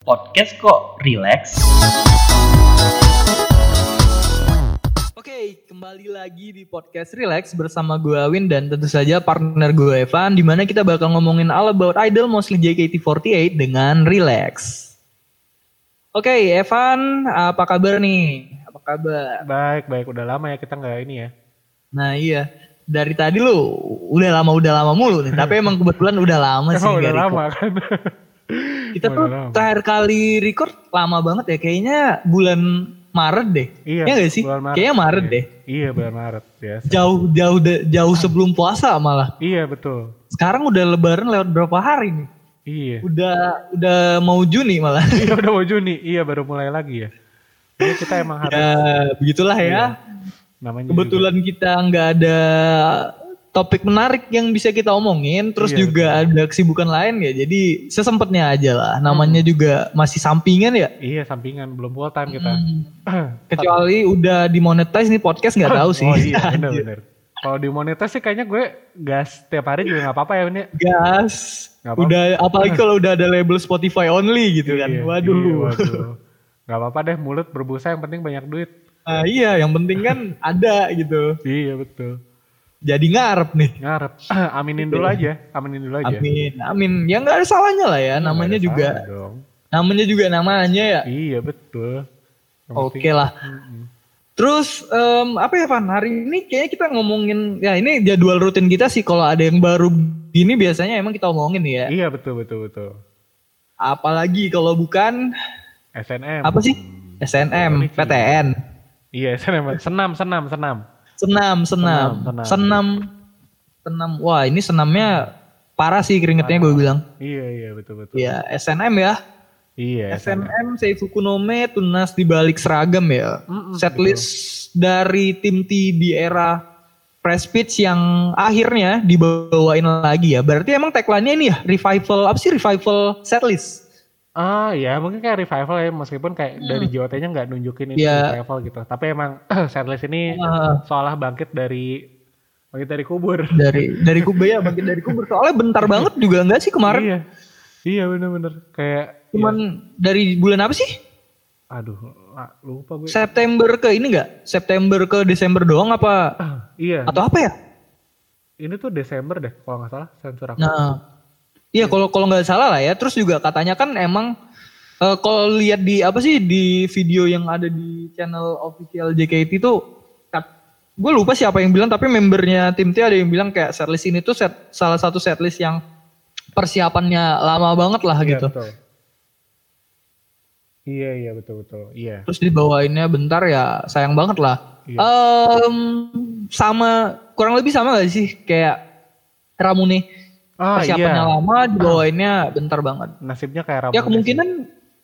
Podcast kok relax? Oke, kembali lagi di podcast Relax bersama gue Win dan tentu saja partner gue Evan di mana kita bakal ngomongin all about idol mostly JKT48 dengan Relax. Oke, Evan, apa kabar nih? Apa kabar? Baik, baik. Udah lama ya kita nggak ini ya. Nah iya, dari tadi lu udah lama udah lama mulu nih, tapi emang kebetulan udah lama sih. Emang udah lama kan. Kita tuh lama. terakhir kali record lama banget ya, kayaknya bulan Maret deh. Iya, Ya nggak sih? bulan Maret. Kayaknya Maret Iya. deh. Iya, bulan Maret biasa. Jauh jauh de- jauh sebelum puasa malah. Iya, betul. Sekarang udah lebaran lewat berapa hari nih? Iya. Udah udah mau Juni malah. iya, udah mau Juni. Iya, baru mulai lagi ya. Jadi kita emang harus ya, begitulah ya. Iya. namanya Kebetulan kita nggak ada topik menarik yang bisa kita omongin, terus Iya, juga ada kesibukan lain ya. Jadi sesempatnya aja lah. Namanya juga masih sampingan ya. Iya, sampingan belum full time kita. Hmm. Kecuali udah dimonetize nih podcast nggak tahu sih. Oh iya, bener-bener. Kalau di monetas sih kayaknya gue gas tiap hari juga nggak apa-apa ya ini. Gas. Nggak apa-apa. Udah apalagi kalau udah ada label Spotify only gitu kan. Iya, Waduh. iya, waduh. Gak apa-apa deh mulut berbusa yang penting banyak duit. Nah, iya, yang penting kan ada gitu. Iya betul. Jadi ngarep nih. Ngarep. Aminin dulu aja. Aminin dulu aja. Amin, amin. Ya nggak ada salahnya lah ya. Namanya juga, dong. namanya juga namanya ya. Iya betul. Oke penting- lah. Terus em, apa ya Van? Hari ini kayaknya kita ngomongin ya ini jadwal rutin kita sih. Kalau ada yang baru gini biasanya emang kita omongin ya. Iya betul betul betul. Apalagi kalau bukan SNM. apa sih? SNM. PTN, Iya SNM. Senam senam senam. Senam, senam, Senam, senam. senam. Wah ini senamnya parah sih keringetnya gue bilang. Iya iya betul betul. Ya SNM ya. Iya SNM. SNM Seifukunome tunas di balik seragam ya. Mm-mm, Setlist dari tim T di era Press Pitch yang akhirnya dibawain lagi ya. Berarti emang tagline-nya ini ya revival apa sih revival setlist? Ah ya mungkin kayak revival ya meskipun kayak dari JOT-nya nggak nunjukin ini Iya. revival gitu. Tapi emang setlist ini Ah, seolah bangkit dari bangkit dari kubur. dari dari kubur ya bagian dari kubur. Soalnya bentar banget juga enggak sih kemarin? Iya. Iya bener-bener kayak Cuman ya, dari bulan apa sih? aduh ah, lupa gue. September ke ini enggak? September ke Desember doang apa? iya. Atau apa ya? Ini tuh Desember deh kalau nggak salah sensor aku. Nah, iya kalau kalau nggak salah lah ya. Terus juga katanya kan emang eh, kalau lihat di apa sih di video yang ada di channel official JKT itu, gue lupa siapa yang bilang tapi membernya tim T ada yang bilang kayak setlist ini tuh set, salah satu setlist yang persiapannya lama banget lah Iya, gitu. betul. Iya iya betul betul. Iya. Terus dibawainnya bentar ya sayang banget lah. Iya. Em, sama kurang lebih sama gak sih kayak Ramune Ah persiapannya iya. lama dibawainnya bentar banget. Nasibnya kayak Ramune Ya kemungkinan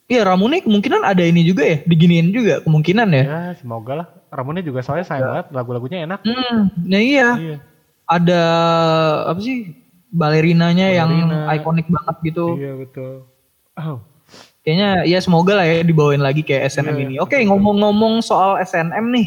Iya Ramune kemungkinan ada ini juga ya, diginiin juga kemungkinan ya. Ya semoga lah. Ramune juga soalnya sayang banget lagu-lagunya enak. Hmm, nah iya. Iya. Ada apa sih balerinanya yang Balerina. ikonik banget gitu. Iya betul. Oh. Kayaknya ya semoga lah ya dibawain lagi kayak SNM Iya, ini. Oke ngomong-ngomong soal SNM nih,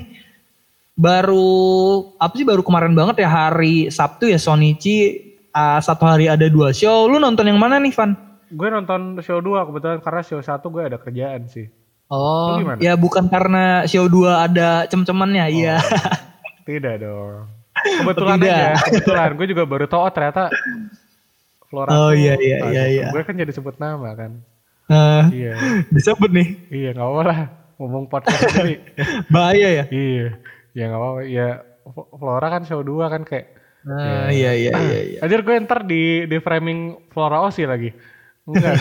baru apa sih baru kemarin banget ya hari Sabtu ya Sonichi ah, satu hari ada dua show. Lu nonton yang mana nih Van? Gue nonton show 2 kebetulan karena show 1 gue ada kerjaan sih. Oh, ya bukan karena show 2 ada cem-cemannya, iya. Tidak dong. Kebetulan Tidak. aja. Kebetulan gue juga baru tahu oh, ternyata Flora. Oh, iya, iya, Aduh, iya, iya. Gue kan jadi sebut nama kan. Nah, Iya. disebut nih. iya nggak apa lah. Ngomong podcast sendiri. Bahaya ya? iya. Ya nggak apa-apa. Ya Flora kan show 2 kan kayak Nah, iya iya iya iya. Anjir gue ntar di, di framing Flora Osi lagi. Enggak.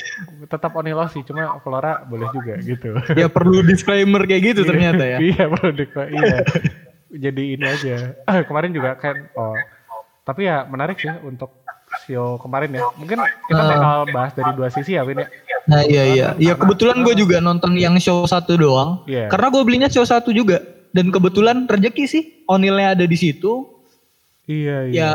Tetap Onil Osi, cuma Flora boleh juga gitu. Ya perlu disclaimer kayak gitu ternyata ya. iya, perlu di iya. Jadi ini aja. Ah, kemarin juga kan, oh. Tapi ya menarik sih untuk show kemarin ya. Mungkin kita Ah. bakal bahas dari dua sisi ya, Win ya. Nah iya iya. Ya kebetulan gue juga nonton yang show satu doang. Iya. Karena gue belinya show satu juga. Dan kebetulan rezeki sih. Onilnya ada di situ. Iya, iya. Ya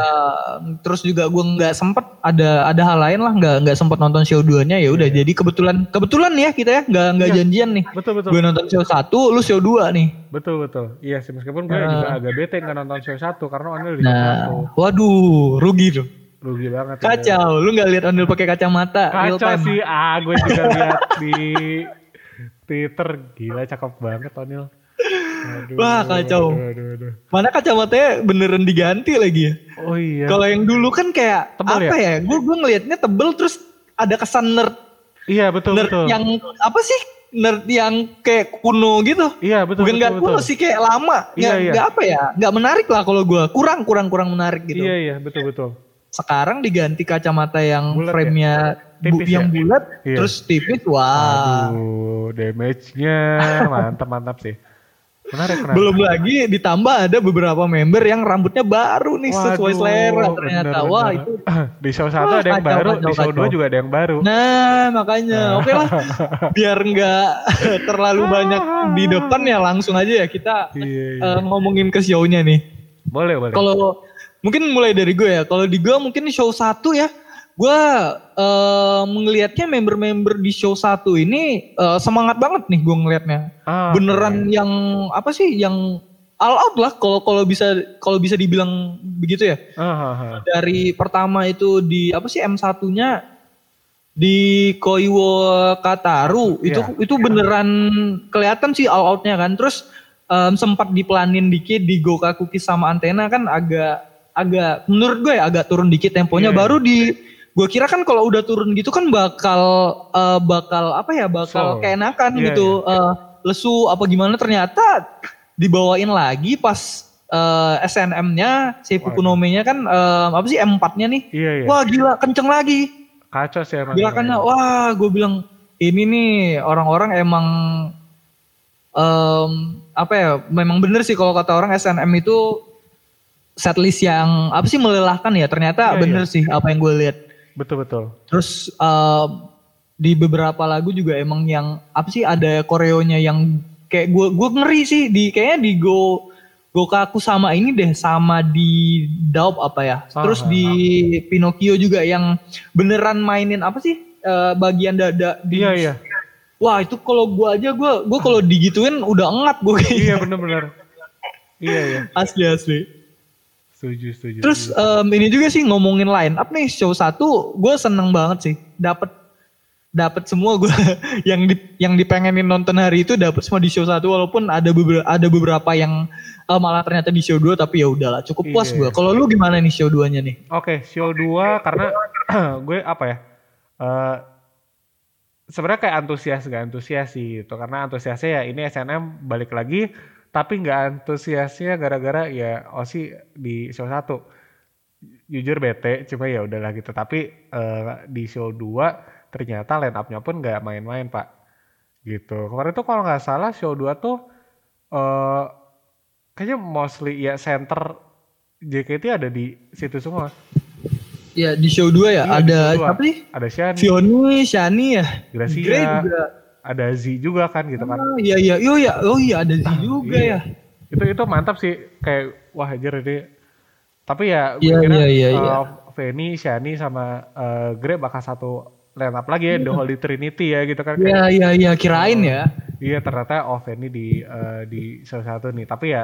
terus juga gue nggak sempet ada ada hal lain lah nggak nggak sempet nonton show duanya ya udah jadi kebetulan kebetulan ya kita ya nggak nggak Iya. janjian nih Betul, betul. gue nonton show satu lu show dua nih Betul, betul. Iya sih, meskipun gue Nah. juga agak bete nggak nonton show satu karena Onil di show nah waduh rugi tuh rugi banget. ya. Kacau, lu nggak lihat Ondel pakai kacamata Kacau sih, ah gue juga lihat di Twitter gila cakep banget Tonil. Aduh, Wah, kacau. Aduh, aduh, aduh. Mana kacamatanya beneran diganti lagi ya? Oh iya. Kalau yang dulu kan kayak Tebel apa ya? Gue gue ngelihatnya tebel terus ada kesan nerd Iya betul nerd betul. yang apa sih? Nerd yang kayak kuno gitu. Iya betul Bukan betul. nggak betul. kuno sih kayak lama. Iya, Nggak iya. nggak apa ya? Nggak menarik lah kalau gue. Kurang kurang kurang menarik gitu. Iya iya betul betul. Sekarang diganti kacamata yang Bulat ya? frame-nya bu- Tipis yang ya? bulat Iya. terus tipis. Wah. Aduh, damage-nya mantap mantap sih. Menarik menarik. Belum lagi ditambah ada beberapa member yang rambutnya baru nih sesuai Waduh, selera ternyata. bener, Wah bener. itu. di show satu Wah, ada yang kacau, baru, kacau, di show kacau. dua juga ada yang baru. Nah makanya oke lah biar nggak terlalu banyak di depan ya langsung aja ya kita Iya, iya. eh, ngomongin ke show-nya nih. boleh boleh. Kalau mungkin mulai dari gue ya. Kalau di gue mungkin show satu ya. Gue eh ngelihatnya member-member di show satu ini eh, semangat banget nih gue ngelihatnya. Ah, Beneran yang apa sih yang all out lah kalau kalau bisa kalau bisa dibilang begitu ya. Ah, ah, ah. Dari pertama itu di apa sih M1-nya di Koiwo Kataru itu Iya. itu beneran kelihatan sih all outnya kan. Terus em, sempat dipelanin dikit di Gokakuki sama antena kan agak agak menurut gue ya agak turun dikit temponya Iya, iya. baru di gue kira kan kalau udah turun gitu kan bakal eh, bakal apa ya bakal Slow. keenakan Iya, gitu eh, lesu apa gimana ternyata dibawain lagi pas eh, SNM-nya si Waduh. Fukunome-nya kan eh, apa sih M4-nya nih Iya iya. wah gila kenceng lagi Kacau sih emang. gerakannya wah gue bilang ini nih orang-orang emang em, apa ya memang bener sih kalau kata orang SNM itu setlist yang apa sih melelahkan ya ternyata Iya, bener sih apa yang gue lihat Betul betul. terus em, di beberapa lagu juga emang yang apa sih ada koreonya yang kayak gue gue ngeri sih di kayaknya di go Gokaku sama ini deh sama di Daup apa ya terus Ah, di Pinocchio juga yang beneran mainin apa sih eh, bagian dada di Iya iya. wah itu kalau gue aja gue gue kalau digituin udah engat gue Iya bener-bener. Iya iya. asli asli Setuju setuju. Terus setuju. em, ini juga sih ngomongin line up nih show satu, gue seneng banget sih, dapat dapat semua gue yang di, yang dipengenin nonton hari itu dapat semua di show satu walaupun ada beberapa ada beberapa yang eh, malah ternyata di show 2 tapi ya udahlah cukup puas Iya. gue. Kalau lu gimana nih show 2-nya nih? Oke, show 2 karena gue apa ya? eh sebenarnya kayak antusias gak antusias sih gitu karena antusiasnya ya ini SNM balik lagi tapi nggak antusiasnya gara-gara ya Osi di show 1 jujur bete cuma ya udahlah gitu tapi eh, di show 2 ternyata line up-nya pun nggak main-main pak gitu kemarin tuh kalau nggak salah show 2 tuh eh kayaknya mostly ya center JKT ada di situ semua Ya di show 2 ya Iya, ada show dua. apa sih? ada Shani, Fioni, Shani ya. Gracia, Grey juga. Ada Z juga kan gitu kan. Oh iya iya, oh iya, oh iya ada Z juga iya. ya. Itu itu mantap sih kayak wah anjir ini. Tapi ya gue Iya, kira iya, iya, eh, iya. Feni, Shani sama eh, Grey bakal satu line up lagi ya The Holy Trinity ya gitu kan. Iya Kayak, iya iya kirain ya. Iya ternyata oh Feni di eh, di show satu nih. Tapi ya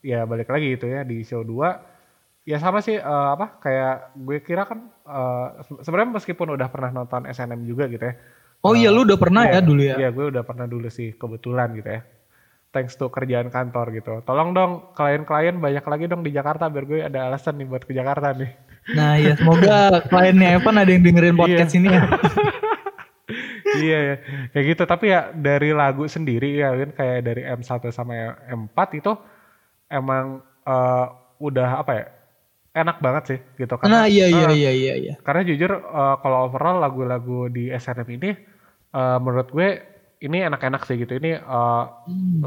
ya balik lagi itu ya di show 2 ya sama sih eh, apa kayak gue kira kan eh, se- sebenarnya meskipun udah pernah nonton SNM juga gitu ya. Oh iya lu udah pernah ya Iya, dulu ya. Iya, gue udah pernah dulu sih kebetulan gitu ya. Thanks to kerjaan kantor gitu. Tolong dong klien-klien banyak lagi dong di Jakarta biar gue ada alasan nih buat ke Jakarta nih. Nah ya semoga kliennya Evan ada yang dengerin podcast Iya. ini ya. iya ya, kayak gitu. Tapi ya dari lagu sendiri ya kan kayak dari M1 sama M4 itu emang eh, udah apa ya? Enak banget sih gitu Nah iya iya iya iya iya. Karena jujur eh, kalau overall lagu-lagu di SNM ini eh, menurut gue ini enak-enak sih gitu. Ini eh,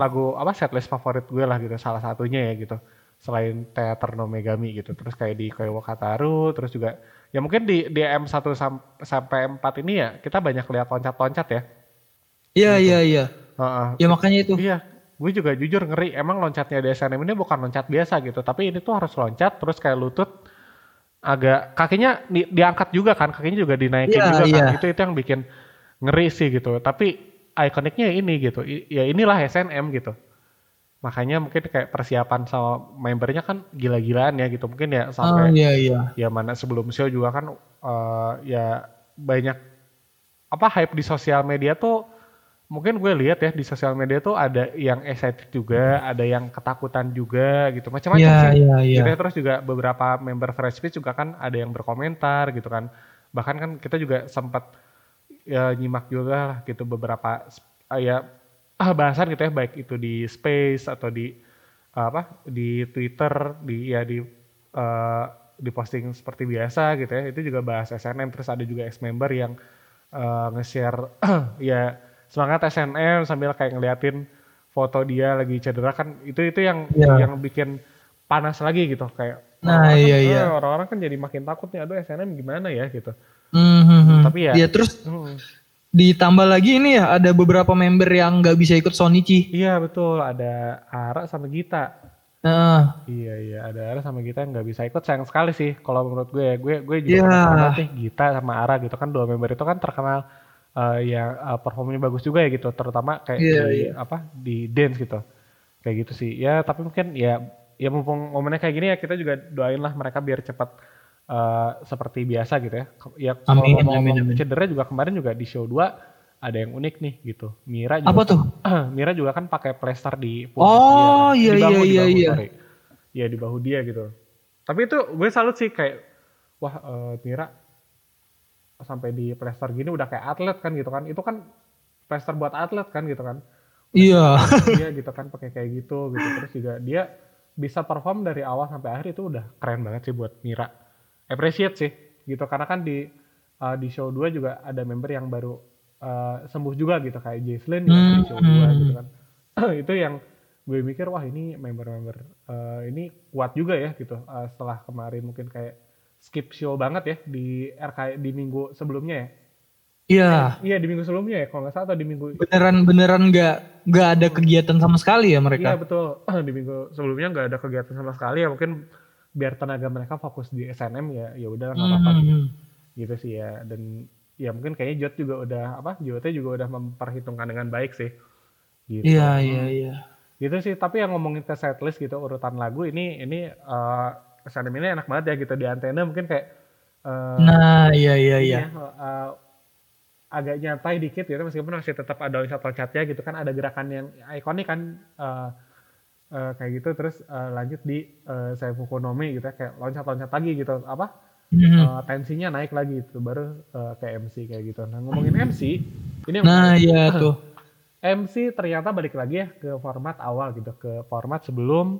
lagu apa setlist favorit gue lah gitu salah satunya ya gitu. Selain Teater no Megami gitu. Terus kayak di Koiwo Kataru terus juga ya mungkin di di M1 sam- sampai M4 ini ya kita banyak lihat loncat-loncat ya. Iya iya iya. Heeh. Ya makanya itu. Iya, gue juga jujur ngeri. Emang loncatnya di SNM ini bukan loncat biasa gitu, tapi ini tuh harus loncat terus kayak lutut agak kakinya di- diangkat juga kan, kakinya juga dinaikin Iya, juga kan. iya. Itu itu yang bikin ngeri sih gitu. Tapi ikoniknya ini gitu. I- Ya inilah SNM gitu. makanya mungkin kayak persiapan sama membernya kan gila-gilaan ya gitu mungkin ya Ah sampai iya iya. ya mana sebelum show juga kan eh, ya banyak apa hype di sosial media tuh mungkin gue lihat ya di sosial media tuh ada yang excited juga ada yang ketakutan juga gitu. Macam-macam Iya sih. iya. gitu ya. terus juga beberapa member Fresh Speech juga kan ada yang berkomentar gitu kan. Bahkan kan kita juga sempat ya nyimak juga lah gitu beberapa ah, ya ah, bahasan gitu ya. Baik itu di space atau di apa di Twitter di ya di eh, di posting seperti biasa gitu ya. Itu juga bahas SNM terus ada juga ex member yang eh, nge-share ya semangat SNM sambil kayak ngeliatin foto dia lagi cedera kan itu itu yang Iya. yang bikin panas lagi gitu kayak Nah, orang-orang iya, kan, iya. orang-orang kan jadi makin takut nih aduh SNM gimana ya gitu Hmm, hmm, hmm. Tapi ya- Iya, terus Hmm. ditambah lagi ini ya ada beberapa member yang nggak bisa ikut Sonichi. iya betul ada Ara sama Gita Heeh. Iya iya ada Ara sama Gita yang nggak bisa ikut sayang sekali sih kalau menurut gue ya gue gue juga Iya. penasaran banget nih Gita sama Ara gitu kan dua member itu kan terkenal eh, yang eh, performanya bagus juga ya gitu terutama kayak Iya, di iya. apa di dance gitu kayak gitu sih ya tapi mungkin ya ya mumpung momennya kayak gini ya kita juga doain lah mereka biar cepat eh, seperti biasa gitu ya ya kalau Amin, ngomong-ngomong amin, amin. cedera juga kemarin juga di show 2 ada yang unik nih gitu Mira juga Apa tuh? Mira juga kan pakai plester di Oh, dia, iya, di bahu, iya, di iya, bahu, iya. sorry. Iya di bahu dia gitu. Tapi itu gue salut sih kayak wah eh, Mira sampai di plester gini udah kayak atlet kan gitu kan. Itu kan plester buat atlet kan gitu kan. Iya. Dia gitu kan pakai kayak gitu gitu terus juga dia bisa perform dari awal sampai akhir itu udah keren banget sih buat Mira. Appreciate sih gitu karena kan di eh, di show 2 juga ada member yang baru eh, sembuh juga gitu kayak Jesslyn juga di show 2 Hmm. gitu kan. itu yang gue mikir wah ini member-member eh, ini kuat juga ya gitu Eh, setelah kemarin mungkin kayak skip show banget ya di RK di minggu sebelumnya ya. Iya. Iya di minggu sebelumnya ya kalau nggak salah atau di minggu Beneran beneran nggak nggak ada kegiatan sama sekali ya Iya mereka. betul di minggu sebelumnya nggak ada kegiatan sama sekali ya mungkin biar tenaga mereka fokus di SNM ya ya udah nggak apa-apa Hmm, gitu. hmm. gitu sih ya dan ya mungkin kayaknya Jot juga udah apa JOT juga udah memperhitungkan dengan baik sih gitu Iya iya iya. gitu sih tapi yang ngomongin ke setlist gitu urutan lagu ini ini eh SNM ini enak banget ya gitu di antena mungkin kayak eh, Nah iya iya iya. ya, eh, agak nyantai dikit gitu meskipun masih tetap ada loncat-loncatnya gitu kan ada gerakan yang ikonik kan eh, eh, kayak gitu terus eh, lanjut di eh, saya Fukunomi gitu ya kayak loncat-loncat lagi gitu apa Hmm. eh, tensinya naik lagi itu baru eh, ke MC kayak gitu nah ngomongin MC ini Nah iya tuh. MC ternyata balik lagi ya ke format awal gitu ke format sebelum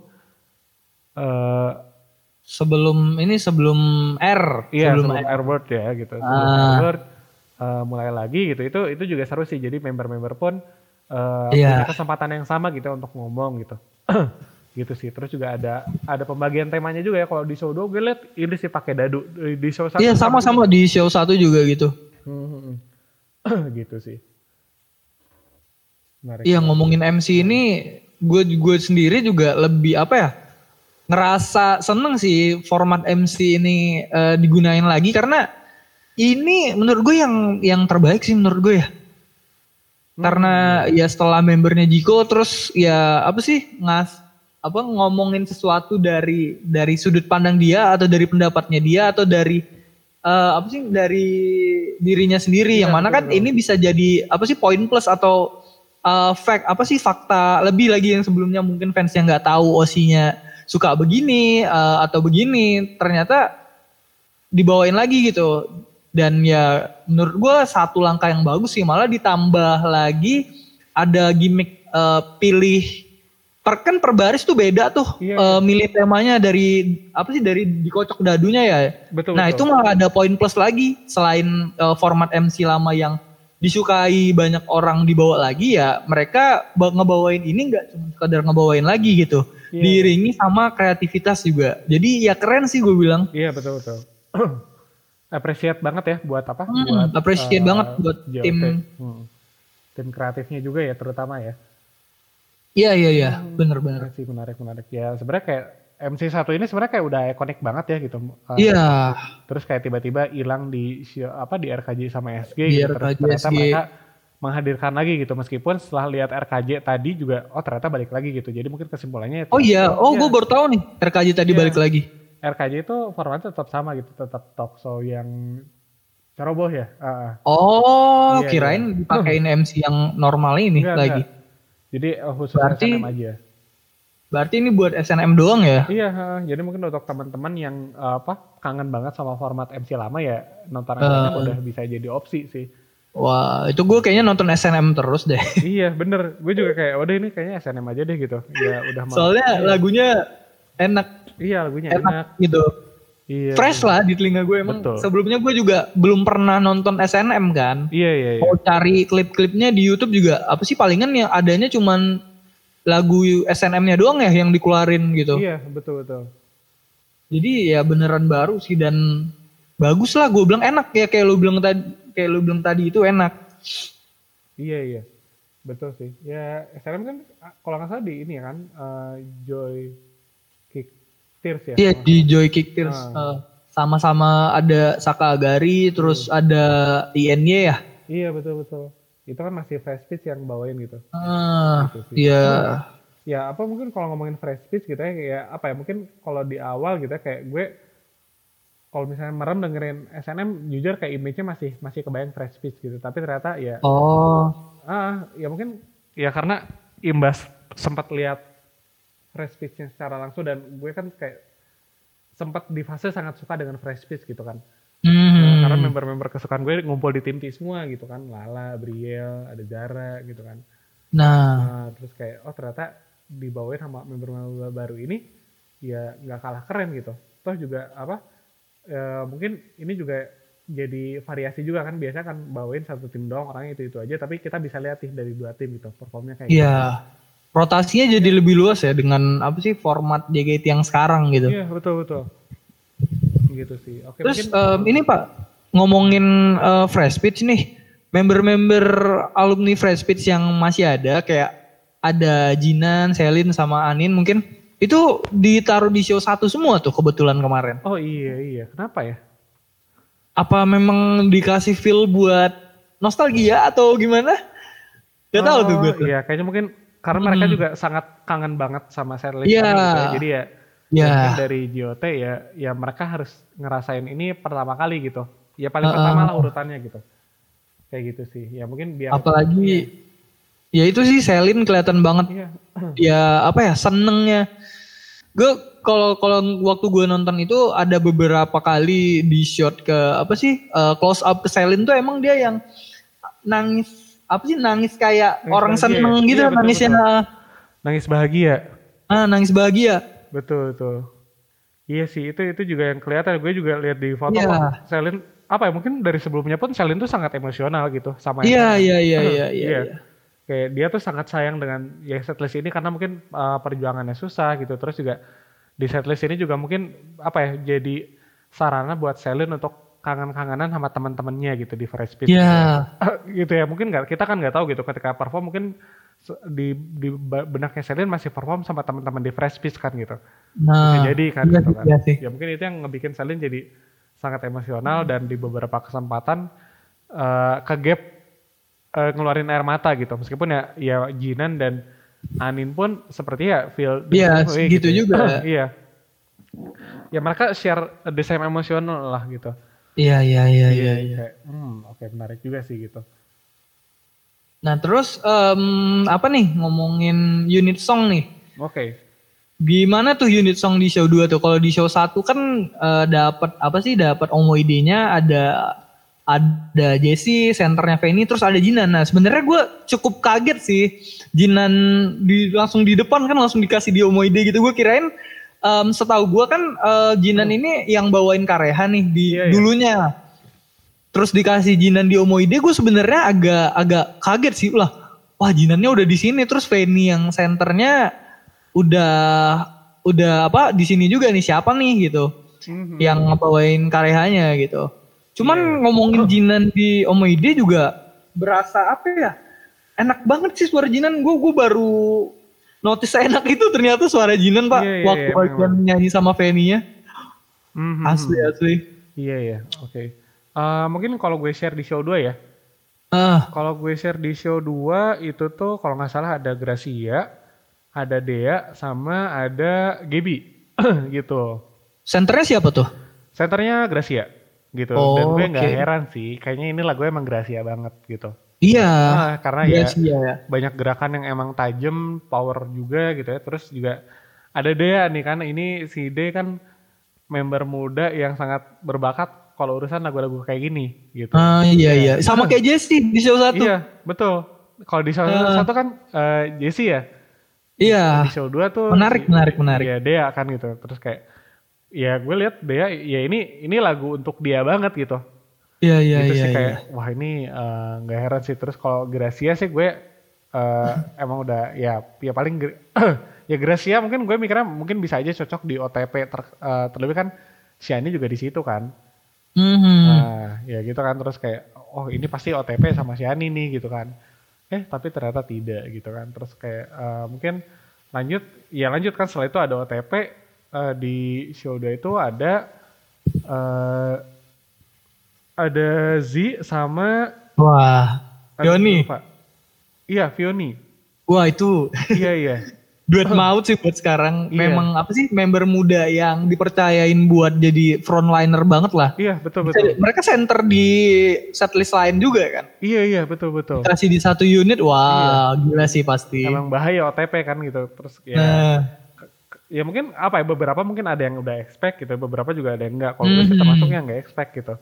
eh Sebelum ini sebelum R. Iya sebelum sebelum R. Airword ya gitu. Sebelum Ah. Airword eh, mulai lagi gitu. Itu itu juga seru sih. Jadi member-member pun eh, Iya. punya kesempatan yang sama gitu untuk ngomong gitu. gitu sih. Terus juga ada ada pembagian temanya juga ya. Kalau di show 2 gue liat ini sih pakai dadu. Di show satu Iya sama-sama di show satu juga gitu. Hmm, hmm, hmm. gitu sih. Menarik. Iya ngomongin MC ini gue gue sendiri juga lebih apa ya ngerasa seneng sih format MC ini eh, digunain lagi karena ini menurut gue yang yang terbaik sih menurut gue ya. Karena ya setelah membernya Jiko terus ya apa sih ngas apa ngomongin sesuatu dari dari sudut pandang dia atau dari pendapatnya dia atau dari eh, apa sih dari dirinya sendiri. Iya, yang mana betul, kan ini bisa jadi apa sih poin plus atau eh, fact apa sih fakta lebih lagi yang sebelumnya mungkin fans yang nggak tahu osinya suka begini eh, atau begini ternyata dibawain lagi gitu dan ya menurut gue satu langkah yang bagus sih malah ditambah lagi ada gimmick eh, pilih per kan per baris tuh beda tuh Iya, eh, milih temanya dari apa sih dari dikocok dadunya ya Betul. nah betul. itu malah ada poin plus lagi selain eh, format MC lama yang disukai banyak orang dibawa lagi ya mereka ba- ngebawain ini nggak cuma sekedar ngebawain lagi gitu Iya. diiringi sama kreativitas juga jadi ya keren sih gue bilang Iya betul betul. Appreciate banget ya buat apa? Hmm, buat appreciate eh, banget buat JOT. tim- Hmm. tim kreatifnya juga ya terutama ya. Iya iya iya, bener-bener. Menarik sih menarik menarik ya. Sebenarnya kayak MC satu ini sebenarnya kayak udah ikonik banget ya gitu. Eh, Iya, Terus kayak tiba-tiba hilang di apa di RKJ sama SG Di gitu. Terus RKJ, ternyata SG. mereka menghadirkan lagi gitu meskipun setelah lihat RKJ tadi juga oh ternyata balik lagi gitu jadi mungkin kesimpulannya itu Oh iya, oh Iya. gue baru tahu nih RKJ tadi Iya. balik lagi. RKJ itu formatnya tetap sama gitu tetap talk show yang ceroboh ya ah. Oh, Iya, kirain iya. dipakein MC yang normal ini Enggak, lagi. enggak. jadi eh, khusus Berarti- SNM aja Berarti ini buat SNM doang ya? iya ah. jadi mungkin untuk teman-teman yang eh, apa kangen banget sama format MC lama ya nonton Eh. udah bisa jadi opsi sih Wah, itu gue kayaknya nonton SNM terus deh. iya bener gue juga kayak udah ini kayaknya SNM aja deh gitu ya udah mau Soalnya lagunya enak, iya lagunya enak, enak gitu. iya Fresh lah di telinga gue emang. Betul. Sebelumnya gue juga belum pernah nonton SNM kan. iya iya iya Mau cari klip-klipnya di YouTube juga apa sih palingan yang adanya cuman lagu SNM-nya doang ya yang dikeluarin gitu. iya betul betul Jadi ya beneran baru sih dan bagus lah gue bilang enak ya kayak lu bilang tadi kayak lu bilang tadi itu enak. Iya iya betul sih ya SNM kan ah, kalau nggak salah di ini ya kan eh, Joy Kick Tears ya Iya di Joy Kick Tears Ah. eh, sama-sama ada Saka Agari terus ada INY ya. iya betul betul itu kan masih fresh pitch yang bawain gitu Ah, Gitu sih. iya. ya apa mungkin kalau ngomongin fresh pitch gitu ya kayak apa ya mungkin kalau di awal gitu ya kayak gue kalau misalnya merem dengerin SNM jujur kayak image-nya masih masih kebayang fresh pitch gitu. Tapi ternyata ya Oh, ah ya mungkin ya karena imbas sempat lihat fresh pitch-nya secara langsung dan gue kan kayak sempat di fase sangat suka dengan fresh pitch gitu kan. Hmm. karena member-member kesukaan gue ngumpul di tim T semua gitu kan. Lala, Briel, ada Zara gitu kan. Nah, Nah, terus kayak oh ternyata dibawain sama member-member baru ini ya nggak kalah keren gitu. Toh juga apa eh, mungkin ini juga jadi variasi juga kan biasa kan bawain satu tim doang orangnya itu itu aja tapi kita bisa lihat nih dari dua tim gitu performnya kayak iya. Rotasinya jadi lebih luas ya dengan apa sih format JKT yang sekarang gitu. gitu. Iya betul betul. Gitu sih. Oke Terus mungkin em, ini Pak ngomongin eh, Fresh Pitch nih, member-member alumni Fresh Pitch yang masih ada kayak ada Jinan, Selin sama Anin mungkin itu ditaruh di show satu semua tuh kebetulan kemarin. oh iya iya kenapa ya? Apa memang dikasih feel buat nostalgia atau gimana? Gak tahu tuh Oh, gue tuh. Iya kayaknya mungkin karena mereka Hmm. juga sangat kangen banget sama setlist Iya. kami gitu ya. Jadi ya mungkin dari JOT ya ya mereka harus ngerasain ini pertama kali gitu ya paling Heeh. pertama lah urutannya gitu kayak gitu sih ya mungkin biar Apalagi ya itu sih Selin kelihatan banget. Iya. Ya apa ya senengnya. Gue kalau kalau waktu gue nonton itu ada beberapa kali di shot ke apa sih eh, close up ke Selin tuh emang dia yang nangis apa sih nangis kayak Nangis orang bahagia seneng ya? gitu Iya, betul, nangisnya nangis bahagia. Ah nangis bahagia. Betul betul. Iya sih itu itu juga yang kelihatan. Gue juga lihat di foto Iya. wah, Selin apa ya mungkin dari sebelumnya pun Selin tuh sangat emosional gitu sama iya iya iya iya iya Iya. iya. Kayak dia tuh sangat sayang dengan ya setlist ini karena mungkin uh, perjuangannya susah gitu terus juga di setlist ini juga mungkin apa ya jadi sarana buat Selin untuk kangen-kangenan sama teman-temannya gitu di Fresh Iya. gitu ya mungkin nggak kita kan nggak tahu gitu ketika perform mungkin di di benaknya Selin masih perform sama teman-teman di Fresh Pitch kan gitu nah bisa jadi kan iya gitu kan iya sih. ya mungkin itu yang ngebikin Selin jadi sangat emosional dan di beberapa kesempatan eh ke gap eh, ngeluarin air mata gitu meskipun ya ya Jinan dan Anin pun seperti ya feel the Iya, gitu ya. juga. iya ya mereka share the same emosional lah gitu iya iya iya iya iya. hmm oke menarik juga sih gitu nah terus em, apa nih ngomongin unit song nih oke Gimana tuh unit song di show 2 tuh? Kalau di show 1 kan eh, dapat apa sih? Dapat Omo ide-nya ada ada Jesse, senternya Feni, terus ada Jinan. Nah, sebenarnya gue cukup kaget sih. Jinan di langsung di depan kan langsung dikasih di Omo ide gitu. Gue kirain em, setahu gue kan eh, Jinan ini yang bawain Kareha nih di Iya, iya. dulunya. Terus dikasih Jinan di Omo ide gue sebenarnya agak agak kaget sih lah. Wah, Jinannya udah di sini terus Feni yang senternya udah udah apa di sini juga nih siapa nih gitu Mhm. yang ngebawain karehanya gitu. Cuman Iya. ngomongin Jinan di Omoide juga berasa apa ya? Enak banget sih suara Jinan. Gue gue baru notice enak itu ternyata suara Jinan pak Iya, iya, waktu iya, bagian nyanyi sama Feni-nya. Mhm. Asli asli. Iya ya, oke. Eh, mungkin kalau gue share di show 2 ya, Ah, Kalau gue share di show 2 itu tuh kalau nggak salah ada Gracia, ada Dea, sama ada Gebi gitu. senternya siapa tuh? Senternya Gracia gitu. Oh, Dan gue nggak oke. heran sih, kayaknya ini lagu emang Gracia banget gitu. Iya. Nah, karena ya Gracia ya. banyak gerakan yang emang tajam, power juga gitu ya. Terus juga ada Dea nih kan, ini si D kan member muda yang sangat berbakat kalau urusan lagu-lagu kayak gini gitu. Ah iya iya. Sama kayak Jessie di show satu. Iya, betul. Kalau di show Ah. satu kan eh, Jessie ya, Iya. di show 2 tuh Menarik, menarik, menarik. Iya, Dea kan gitu. Terus kayak ya gue lihat Dea ya ini ini lagu untuk dia banget gitu. Iya iya gitu iya. sih iya. kayak wah ini eh, nggak heran sih. Terus kalau Gracia sih gue eh, emang udah ya ya paling ya Gracia mungkin gue mikirnya mungkin bisa aja cocok di OTP ter- eh, terlebih kan Shani juga di situ kan. Mhm. Nah, ya gitu kan terus kayak oh ini pasti OTP sama Shani nih gitu kan. Eh tapi ternyata tidak gitu kan. Terus kayak eh, mungkin lanjut ya lanjut kan setelah itu ada OTP eh, di show 2 itu ada eh ada Z sama Wah. lupa. Iya, Fioni. Wah itu iya, iya. duet maut sih buat sekarang. Iya. Memang apa sih member muda yang dipercayain buat jadi frontliner banget lah. Iya, betul betul. Mereka center di setlist lain juga kan. Iya, iya, betul betul. Kasih di satu unit, wah gila sih pasti. Iya. Emang bahaya OTP kan gitu. Terus ya Nah, ya mungkin apa ya beberapa mungkin ada yang udah expect gitu beberapa juga ada yang enggak kalau gue sih Mhm. termasuk yang enggak expect gitu.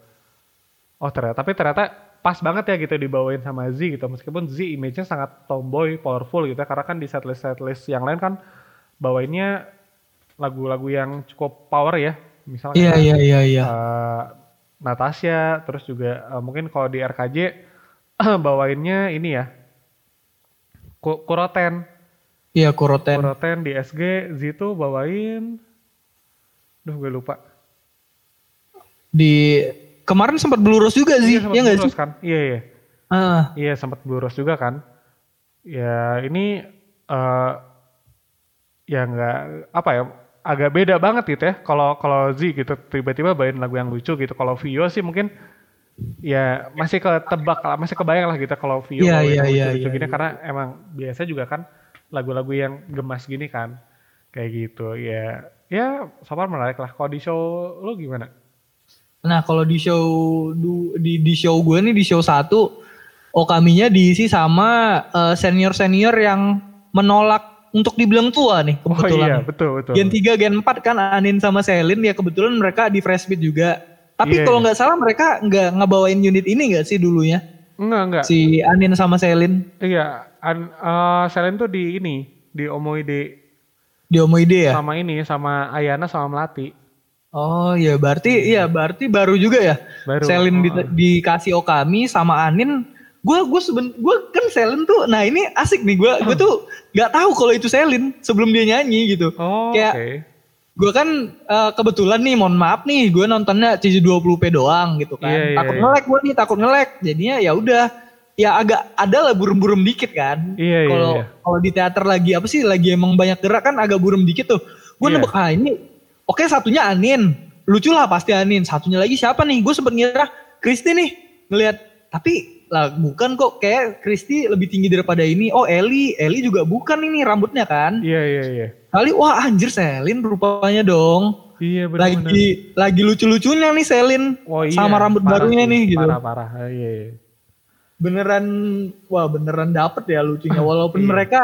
Oh ternyata tapi ternyata pas banget ya gitu dibawain sama Z gitu. Meskipun Z image-nya sangat tomboy powerful gitu ya karena kan di setlist setlist yang lain kan bawainnya lagu-lagu yang cukup power ya. Misalnya iya iya iya iya. eh, Natasha terus juga eh, mungkin kalau di RKJ bawainnya ini ya Ku- Kuroten Iya Kuroten. Kuroten di SG Z tuh bawain. Duh gue lupa. Di kemarin sempat Bluros juga sih, sempat ya nggak sih? Kan? Iya iya. Ah, Iya sempat Blue Rose juga kan? Ya ini eh Ya nggak Apa ya Agak beda banget gitu ya. Kalau kalau Z gitu Tiba-tiba bawain lagu yang lucu gitu. Kalau Vio sih mungkin Ya masih ketebak lah Masih kebayang lah gitu Kalau Vio Iya, bawain iya, yang iya, lucu-lucu iya, gini. iya. Karena emang biasa juga kan Lagu-lagu yang gemas gini kan Kayak gitu ya Ya sabar menarik lah Kalau di show lu gimana? Nah kalau di show di di show gue nih di show satu Okaminya diisi sama senior senior yang menolak untuk dibilang tua nih Oh kebetulan. iya betul betul Gen 3, Gen 4 kan Anin sama Selin ya kebetulan mereka di Fresh Beat juga. Tapi Iya, kalau iya. nggak salah mereka nggak ngebawain unit ini nggak sih dulunya? Enggak enggak Si Anin sama Selin Iya, an, eh, Selen tuh di ini, di Omoide di Omoide ya? sama ini, sama Ayana sama Melati. Oh iya berarti iya berarti baru juga ya. Baru. Selin di- dikasih Okami sama Anin. Gue gue seben gue kan Selin tuh. Nah ini asik nih gue gue tuh nggak tahu kalau itu Selin sebelum dia nyanyi gitu. Oh, oke. Kayak- Gue kan eh, kebetulan nih mohon maaf nih gue nontonnya CJ20p doang gitu kan. Iya, iya, takut iya. ngelek gue nih takut ngelek. Jadinya ya udah ya agak ada lah burem-burem dikit kan. Iya, iya, Kalau iya. kalau di teater lagi apa sih lagi emang banyak gerak kan agak burem dikit tuh. Gue Iya. nebak ah ini oke satunya Anin. Lucu lah pasti Anin. Satunya lagi siapa nih? Gue sempet ngira Kristi nih ngelihat tapi lah bukan kok kayak Kristi lebih tinggi daripada ini. Oh Eli, Eli juga bukan ini rambutnya kan. Iya, iya, iya. Kali wah anjir Selin rupanya dong. Iya, benar-benar. Lagi lagi lucu-lucunya nih Selin Oh, iya. sama rambut Parah barunya nih gitu. Parah, parah. Ah, Iya, iya. Beneran wah beneran dapet ya lucunya walaupun Iya. mereka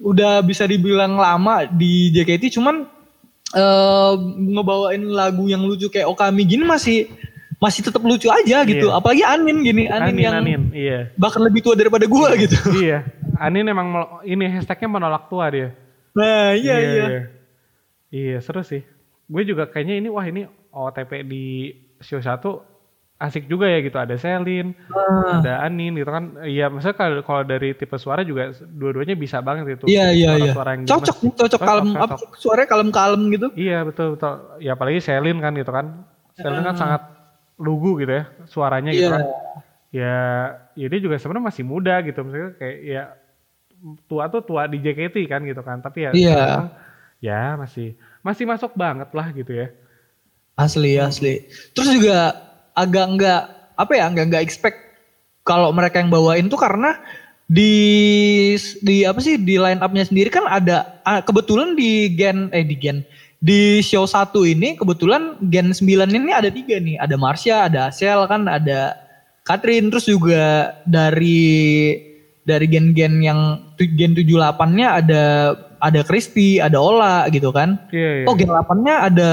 udah bisa dibilang lama di JKT cuman eh ngebawain lagu yang lucu kayak Okami gini masih masih tetap lucu aja gitu. Iya. Apalagi Anin gini, Anin, Anin, yang Anin, iya. bahkan lebih tua daripada gua gitu. iya. Anin emang ini hashtagnya menolak tua dia. Nah, iya iya. Iya, Iya, seru sih. Gue juga kayaknya ini, wah ini OTP di show 1 asik juga ya gitu. Ada Selin, Ah, ada Anin gitu kan. Iya, maksudnya kalau kalau dari tipe suara juga dua-duanya bisa banget itu. Iya iya iya. Suara-suara yang Cocok gemes. cocok kalem Cocok, apa sih, suaranya kalem-kalem gitu. Iya, betul betul. Ya apalagi Selin kan gitu kan. Selin kan sangat lugu gitu ya suaranya gitu Iya. kan. Ya, ya dia juga sebenarnya masih muda gitu. Maksudnya kayak ya tua tuh tua di JKT kan gitu kan. Tapi ya Iya. sekarang, ya masih masih masuk banget lah gitu ya. Asli asli. Terus juga agak enggak apa ya enggak enggak expect kalau mereka yang bawain tuh karena di di apa sih di line up-nya sendiri kan ada ah, kebetulan di gen eh di gen di show satu ini kebetulan gen 9 ini ada tiga nih ada Marsha ada Asel kan ada Catherine terus juga dari dari gen-gen yang gen 78-nya ada ada Kristi ada Ola gitu kan Iya, iya. oh gen 8-nya ada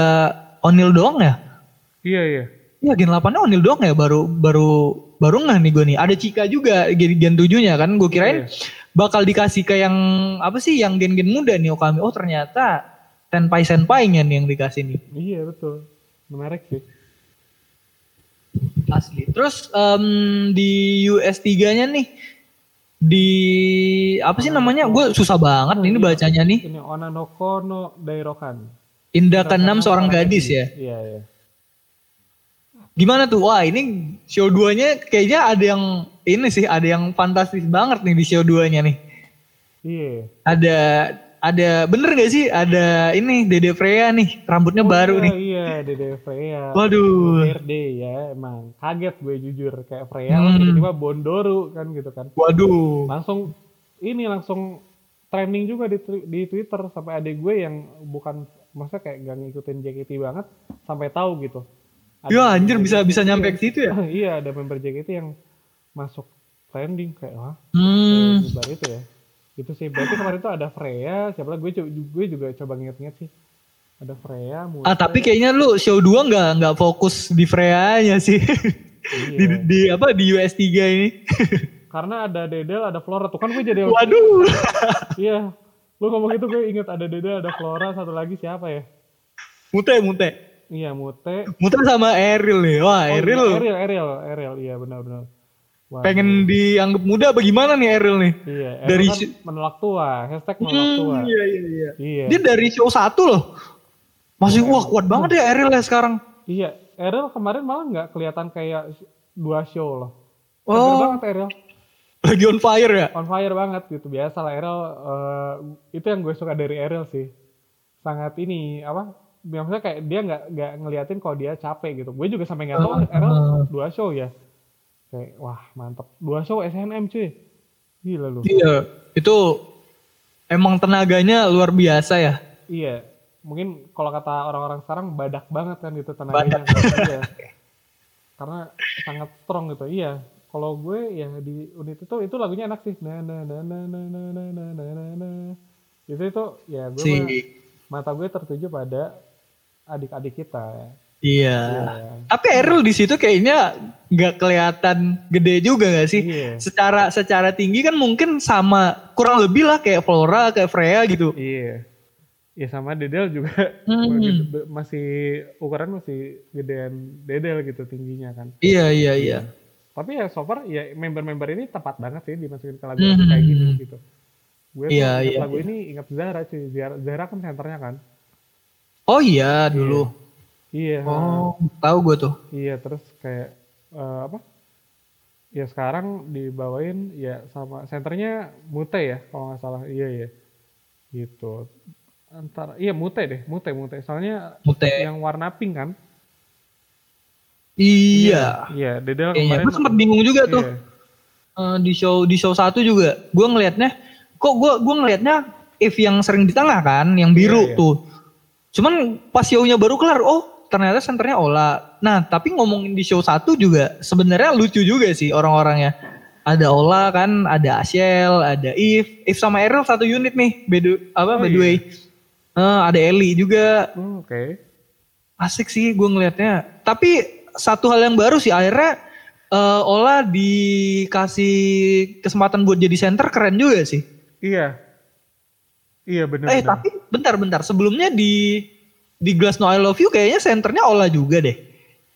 Onil doang ya Iya, iya. Iya gen 8-nya Onil doang ya baru baru baru nggak nih gue nih. Ada Cika juga gen, gen 7-nya kan. Gue kirain bakal dikasih ke yang apa sih yang gen-gen muda nih Okami. Oh ternyata senpai senpainya nih yang dikasih nih. Iya, betul. Menarik sih. Asli. Terus em, di US 3-nya nih di apa sih namanya? Gue susah banget ini bacanya nih. Ini Onanoko no Dairokan. Indah ke-6 seorang gadis ya. Iya, iya. Gimana tuh? Wah ini show 2-nya kayaknya ada yang ini sih, ada yang fantastis banget nih di show 2-nya nih. Iya. Ada ada bener gak sih? Ada ini Dede Freya nih, rambutnya baru iya, nih. Iya, Dede Freya. Waduh. HRD ya, emang kaget gue jujur kayak Freya Hmm. tiba-tiba Bondoru kan gitu kan. Waduh. Langsung ini langsung trending juga di di Twitter sampai adik gue yang bukan maksudnya kayak gak ngikutin JKT banget sampai tahu gitu. Ada Ya anjir bisa bisa nyampe ke situ ya. iya, ada member JKT yang masuk trending kayak wah Hmm. bubar itu ya. Itu sih berarti kemarin tuh ada Freya, siapa lagi gue coba gue juga coba nginget-nginget sih. Ada Freya, Mute, Ah tapi kayaknya lu show 2 nggak nggak fokus di Freya-nya sih. di, iya. di apa di US 3 ini. Karena ada Dedel, ada Flora tuh kan gue jadi Waduh. Iya. Lu ngomong gitu gue inget ada Dede, ada Flora, satu lagi siapa ya? Mute mute. Iya, Mute. Mute sama Eril nih. Wah, Oh, Eril iya, Ariel, Ariel, Ariel. Iya, benar-benar. Pengen dianggap muda apa gimana nih Eril nih? Iya, Ariel dari kan menolak tua, hashtag menolak tua. Hmm, iya iya iya. Iya. Dia dari show 1 loh. Masih wah kuat banget ya Eril ya sekarang. Iya, Ariel kemarin malah nggak kelihatan kayak dua show loh. Seger Oh, banget Ariel. lagi on fire ya? On fire banget gitu. Biasa lah Ariel, eh, itu yang gue suka dari Ariel sih. Sangat ini, apa, maksudnya kayak dia nggak nggak ngeliatin kalau dia capek gitu. Gue juga sampai nggak tahu Uh, uh. dua show ya. Kayak wah mantep. Dua show SNM cuy. Gila lu. Iya, itu emang tenaganya luar biasa ya. Iya. Mungkin kalau kata orang-orang sekarang badak banget kan gitu tenaganya. Iya. Karena sangat strong gitu. Iya. Kalau gue ya di unit itu itu lagunya enak sih. Na na na na na na na na na na. Itu itu ya gue Si mata gue tertuju pada adik-adik kita. ya. iya. Iya. Tapi Eril di situ kayaknya nggak kelihatan gede juga nggak sih? Iya. Secara secara tinggi kan mungkin sama kurang lebih lah kayak Flora, kayak Freya gitu. Iya. Ya sama Dedel juga Hmm. gitu, masih ukuran masih gedean Dedel gitu tingginya kan. Iya iya iya. Tapi ya so far ya member-member ini tepat banget sih dimasukin ke lagu Hmm. kayak gini gitu. Gue Iya, iya, lagu iya. ini ingat Zara cuy. Zara, Zara kan senternya kan. Oh iya dulu. Iya. Oh tahu gue tuh. Iya terus kayak eh, apa? Ya sekarang dibawain ya sama senternya Mute ya kalau nggak salah. Iya iya. Gitu. Antara iya Mute deh, Mute Mute. Soalnya Mute. yang warna pink kan. Iya. Iya, Dedel Kayaknya kemarin. gue sempet bingung juga tuh. Iya. Eh, di show di show satu juga gue ngelihatnya kok gue gue ngelihatnya if yang sering di tengah kan yang biru Iya, iya. tuh cuman pas show-nya baru kelar oh ternyata senternya Ola. Nah tapi ngomongin di show satu juga sebenarnya lucu juga sih orang-orangnya. Ada Ola kan ada Asiel ada If If sama Errol satu unit nih bedu apa Oh, by the iya. Eh, ada Eli juga. Hmm, Oke. asik sih gue ngelihatnya tapi satu hal yang baru sih akhirnya eh, Ola dikasih kesempatan buat jadi center keren juga sih. Iya. Iya benar. eh tapi bentar-bentar sebelumnya di di Glass No I Love You kayaknya senternya Ola juga deh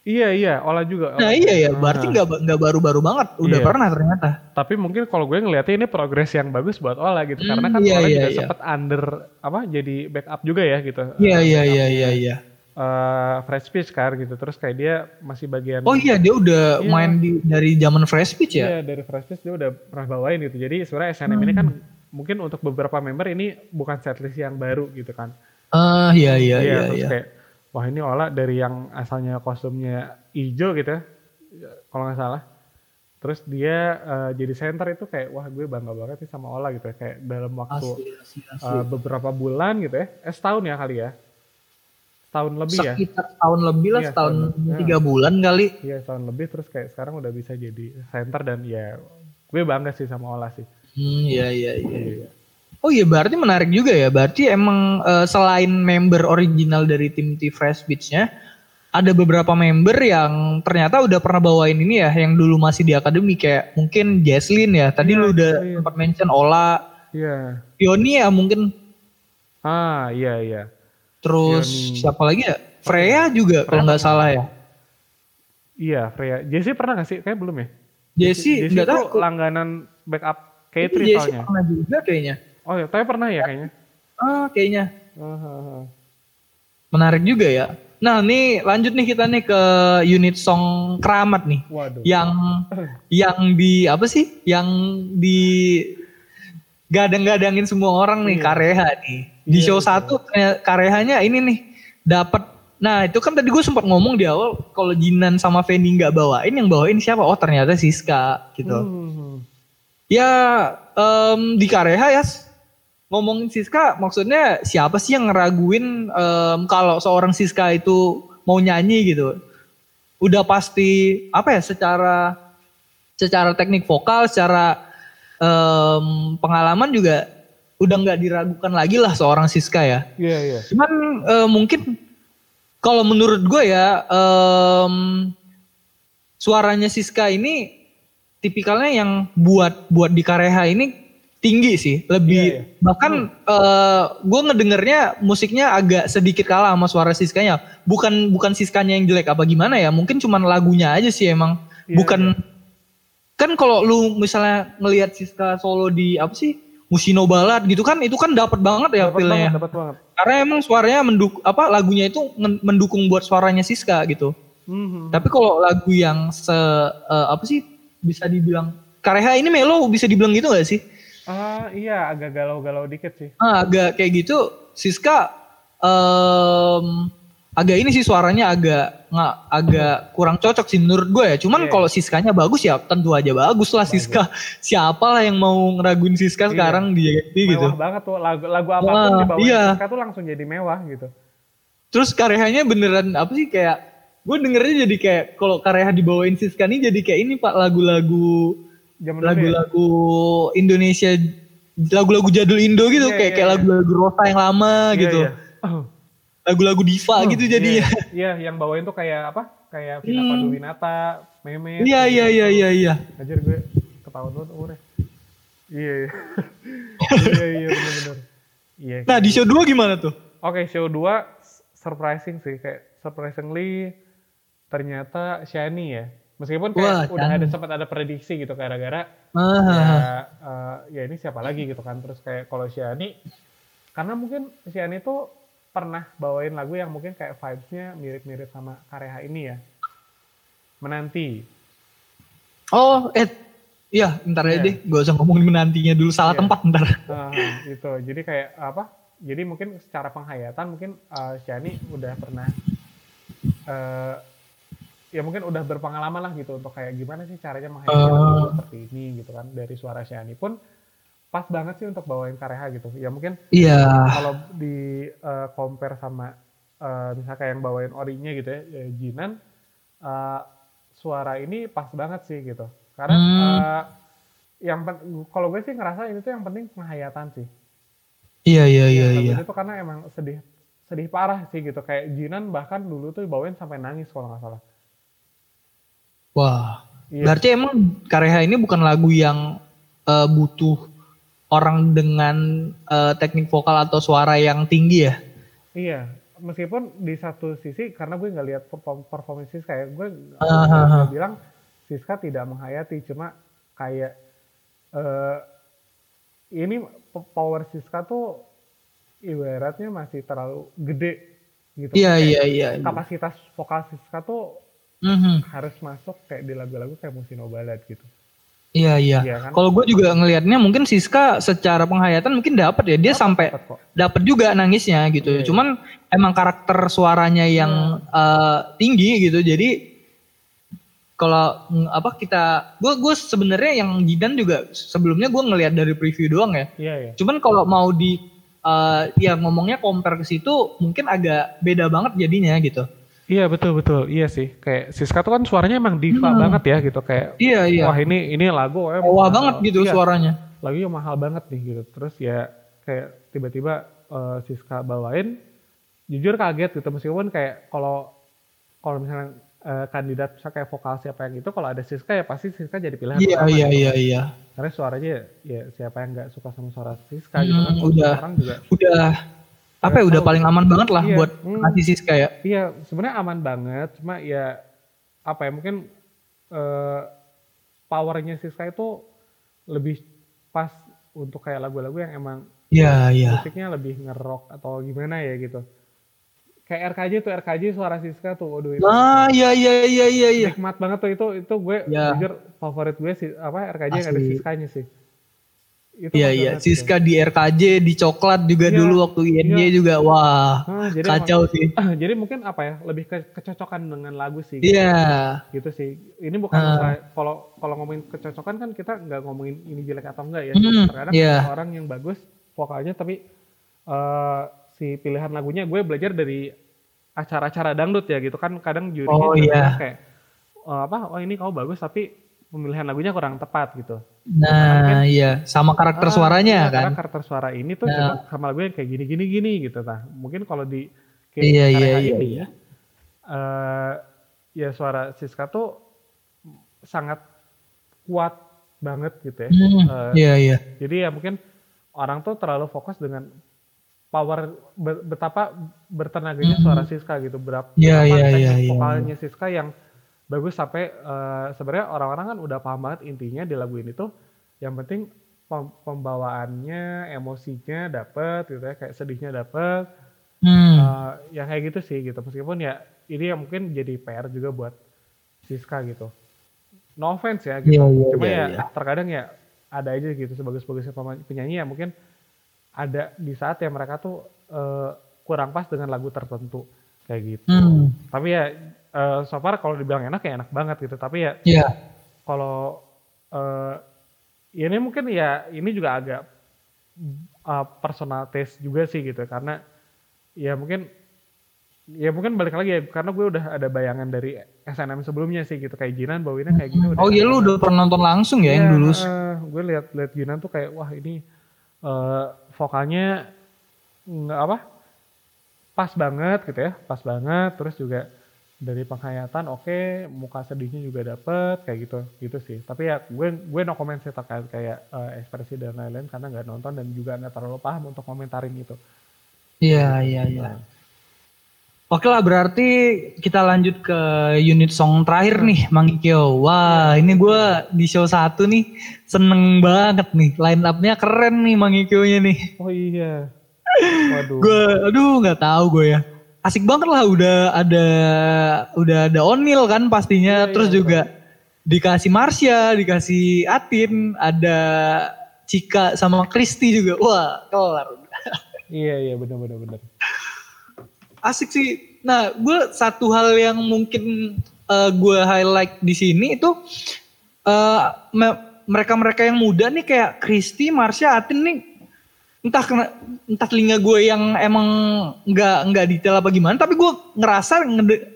Iya iya, Ola juga. nah Ola. iya ya berarti Ah. nggak nggak baru-baru banget udah Iya. pernah ternyata Tapi mungkin kalau gue ngeliatnya ini progres yang bagus buat Ola gitu, karena Hmm, kan iya, Ola iya, juga iya. sempet under apa jadi backup juga ya gitu. iya Eh, iya iya iya iya eh, fresh speech kan gitu, terus kayak dia masih bagian. oh iya dia udah Iya. main di dari zaman Fresh Speech ya Iya dari fresh speech dia udah pernah bawain gitu. Jadi sebenarnya SNM ini kan mungkin untuk beberapa member ini bukan setlist yang baru gitu kan. ah iya iya iya terus iya. kayak wah ini Ola dari yang asalnya kostumnya hijau gitu ya, kalau nggak salah. Terus dia eh, jadi center itu kayak wah gue bangga banget nih sama Ola gitu ya kayak dalam waktu Asli, asli, asli. eh, beberapa bulan gitu ya. Eh setahun ya kali ya. Setahun lebih ya. Sekitar tahun lebih lah, Iya, setahun tiga bulan kali. iya setahun lebih terus kayak sekarang udah bisa jadi center dan ya gue bangga sih sama Ola sih Hmm, iya, iya, iya. iya. Oh iya, berarti menarik juga ya. Berarti emang eh, selain member original dari tim T Fresh Beach-nya, ada beberapa member yang ternyata udah pernah bawain ini ya, yang dulu masih di akademi kayak mungkin Jesslyn ya. Tadi Iya, lu udah Jesslyn. sempat mention Ola, iya Pioni ya mungkin. ah iya iya Terus Pioni. siapa lagi ya? Freya juga kalau nggak salah ya. iya Freya Jesse pernah gak sih kayak belum ya Jessie Jesse nggak tuh tahu. langganan backup Itu K3 Jessie soalnya pernah juga kayaknya. oh ya tapi pernah ya kayaknya Ah, kayaknya. Ah, ah. Menarik juga ya. Nah, nih lanjut nih kita nih ke unit song keramat nih. waduh Yang yang di apa sih? Yang di gadang-gadangin semua orang nih Iya. Kareha nih. Di Iya, show betul. satu Karehanya ini nih dapat Nah itu kan tadi gue sempat ngomong di awal kalau Jinan sama Fendi nggak bawain yang bawain siapa? Oh ternyata Siska gitu. Hmm. Ya em, di Kareha ya ngomongin Siska maksudnya siapa sih yang ngeraguin em, kalau seorang Siska itu mau nyanyi gitu. Udah pasti apa ya secara secara teknik vokal, secara em, pengalaman juga udah nggak diragukan lagi lah seorang Siska ya. iya iya Cuman eh, mungkin kalau menurut gue ya em, suaranya Siska ini tipikalnya yang buat buat di Kareha ini tinggi sih, lebih Iya, iya. bahkan eh, gue ngedengernya musiknya agak sedikit kalah sama suara Siskanya. Bukan bukan Siskanya yang jelek apa gimana ya, mungkin cuman lagunya aja sih emang. Iya, bukan kan kalau lu misalnya ngelihat Siska solo di apa sih Musino Balad gitu kan itu kan dapat banget ya feel-nya. banget dapat banget Karena emang suaranya menduk apa lagunya itu mendukung buat suaranya Siska gitu. Hmm. Tapi kalau lagu yang se eh, apa sih bisa dibilang Kareha ini melo bisa dibilang gitu gak sih? ah iya agak galau-galau dikit sih Ah, agak kayak gitu Siska em, agak ini sih suaranya agak nggak agak kurang cocok sih menurut gue ya. Cuman Iya. kalau Siskanya bagus ya tentu aja bagus lah Siska. Siapa lah yang mau ngeraguin Siska Iya. sekarang di JKT gitu. mewah banget tuh lagu lagu apa pun Wah, dibawain iya. Siska tuh langsung jadi mewah gitu Terus karehanya beneran apa sih kayak gue dengernya jadi kayak kalau kareha dibawain Siska nih jadi kayak ini pak lagu-lagu ya? lagu-lagu Indonesia lagu-lagu jadul Indo gitu Iya, kayak iya, kayak iya. lagu-lagu Rosa yang lama Iya, gitu. iya. Oh, lagu-lagu diva gitu jadinya iya, iya. Yang bawain tuh kayak apa? Kayak Vina Hmm. Panduwinata Meme iya iya iya iya iya. Anjir gue ketahuan banget umurnya. Iya iya. Iya bener-bener. Iya nah di show 2 gimana tuh? Oke, show 2 surprising sih. Kayak surprisingly ternyata Shani ya. Meskipun Wah, kayak udah ada sempat ada prediksi gitu gara-gara ah, ya, eh, ya ini siapa lagi gitu kan. Terus kayak kalau Shani karena mungkin Shani tuh pernah bawain lagu yang mungkin kayak vibes-nya mirip-mirip sama Kareha ini ya. Menanti. oh eh iya ntar aja Iya. deh gak usah ngomongin menantinya dulu salah Iya. tempat ntar Ah, itu. Jadi kayak apa? Jadi mungkin secara penghayatan mungkin uh, Shani udah pernah eh ya mungkin udah berpengalaman lah gitu untuk kayak gimana sih caranya menghayati Oh. lagu seperti ini gitu kan dari suara Shani pun pas banget sih untuk bawain Kareha gitu. Ya mungkin iya kalau di eh, compare sama eh, misalnya kayak yang bawain orinya gitu ya, ya Jinan eh, suara ini pas banget sih gitu. Karena Hmm. eh, yang kalau gue sih ngerasa ini tuh yang penting penghayatan sih. iya iya iya iya itu karena emang sedih sedih parah sih gitu kayak Jinan bahkan dulu tuh bawain sampai nangis kalau nggak salah. Wah Iya. berarti emang kareha ini bukan lagu yang eh, butuh orang dengan eh, teknik vokal atau suara yang tinggi ya Iya, meskipun di satu sisi karena gue nggak lihat perform performance Siska ya, gue ah. bilang Siska tidak menghayati, cuma kayak eh ini power Siska tuh ibaratnya masih terlalu gede gitu. iya iya iya iya. Kapasitas vokal Siska tuh Mhm. harus masuk kayak di lagu-lagu kayak Musino Balad gitu. Iya iya. Iya kan? Kalau gue juga ngelihatnya mungkin Siska secara penghayatan mungkin dapat ya. Dia sampai Dapat juga nangisnya gitu. Iya, iya. Cuman emang karakter suaranya yang eh, tinggi gitu. Jadi kalau apa kita gue gue sebenarnya yang Jidan juga sebelumnya gue ngelihat dari preview doang ya. Iya iya. Cuman kalau mau di eh, ya ngomongnya compare ke situ mungkin agak beda banget jadinya gitu. Iya betul betul. Iya sih. Kayak Siska tuh kan suaranya emang diva Hmm. banget ya gitu kayak Iya iya. wah ini ini lagu eh, Wah banget gitu Iya, suaranya. lagunya mahal banget nih gitu. Terus ya kayak tiba-tiba eh, Siska bawain jujur kaget gitu meskipun kayak kalau kalau misalnya eh, kandidat misalnya kayak vokal siapa yang itu kalau ada Siska ya pasti Siska jadi pilihan Iya iya gitu. iya iya. Karena suaranya ya, ya siapa yang nggak suka sama suara Siska gitu kan. Hmm, udah. Orang juga Udah apa ya udah tahu. paling aman banget lah Iya, buat hmm. ngasih Siska ya. Iya, sebenarnya aman banget. Cuma ya apa ya mungkin eh, powernya Siska itu lebih pas untuk kayak lagu-lagu yang emang Iya iya. musiknya lebih ngerok atau gimana ya gitu. Kayak RKJ tuh RKJ suara Siska tuh, waduh itu Nah iya iya iya iya iya. nikmat banget tuh itu itu gue Ya. jujur favorit gue sih apa RKJ yang ada Asli. Siskanya sih. Iya iya. tuh. Siska di RKJ di coklat juga Iya, dulu waktu INJ iya. juga wah Ah, jadi kacau sih. jadi mungkin apa ya lebih ke kecocokan dengan lagu sih. gitu. Iya. gitu sih. Ini bukan masalah kalau kalau ngomongin kecocokan kan kita nggak ngomongin ini jelek atau enggak ya. Hmm, Terkadang iya. ada orang yang bagus vokalnya tapi eh, si pilihan lagunya gue belajar dari acara-acara dangdut ya gitu kan kadang jurinya Oh, iya. kayak eh, apa oh ini kamu bagus tapi pemilihan lagunya kurang tepat gitu. Nah iya sama karakter Ah, suaranya iya, kan. Karena karakter suara ini tuh Nah. sama lagu yang kayak gini gini gini gitu nah. Mungkin kalau di kayak Iya, iya, iya, ini iya. eh, ya suara Siska tuh sangat kuat banget gitu ya. Hmm, Eh, Iya iya. Jadi ya mungkin orang tuh terlalu fokus dengan power be- betapa bertenaganya Hmm. suara Siska gitu. Berapa Iya, betapa iya, teknik iya, iya. vokalnya Siska yang bagus sampai eh, sebenarnya orang-orang kan udah paham banget intinya di lagu ini tuh yang penting pem- pembawaannya, emosinya dapet gitu ya, kayak sedihnya dapet, Hmm. Eh, ya kayak gitu sih gitu. Meskipun ya ini yang mungkin jadi PR juga buat Siska gitu. No offense ya gitu. Iya, iya, Cuma iya, ya iya. terkadang ya ada aja gitu sebagus-bagusnya penyanyi ya mungkin ada di saat yang mereka tuh eh, kurang pas dengan lagu tertentu kayak gitu. Hmm. Tapi ya eh, so far kalau dibilang enak ya enak banget gitu. Tapi ya Iya. kalau eh ya ini mungkin ya ini juga agak uh, personal taste juga sih gitu karena ya mungkin ya mungkin balik lagi ya karena gue udah ada bayangan dari SNM sebelumnya sih gitu kayak Jinan bawinnya kayak gini Oh iya lu udah pernah nonton langsung ya yang Iya, dulu. eh, gue lihat lihat Jinan tuh kayak wah ini eh, vokalnya nggak apa pas banget gitu ya pas banget terus juga dari penghayatan oke muka sedihnya juga dapet kayak gitu gitu sih tapi ya gue gue no comment sih terkait kayak eh, ekspresi dan lain-lain karena nggak nonton dan juga nggak terlalu paham untuk komentarin itu Iya iya iya. Oke lah berarti kita lanjut ke unit song terakhir nih Mang Ikyo. Wah ini gue di show satu nih seneng banget nih. Line up-nya keren nih Mang Ikyo-nya nih. oh iya waduh Gue aduh nggak tahu gue ya. Asik banget lah udah ada udah ada Onil kan pastinya. Iya, Terus iya, juga dikasih Marsha, dikasih Atin, ada Cika sama Kristi juga. Wah kelar. iya iya benar benar benar asik sih. Nah, gue satu hal yang mungkin eh, gue highlight di sini itu me- mereka-mereka yang muda nih kayak Kristi, Marsha, Atin nih entah kena, entah telinga gue yang emang nggak nggak detail apa gimana, tapi gue ngerasa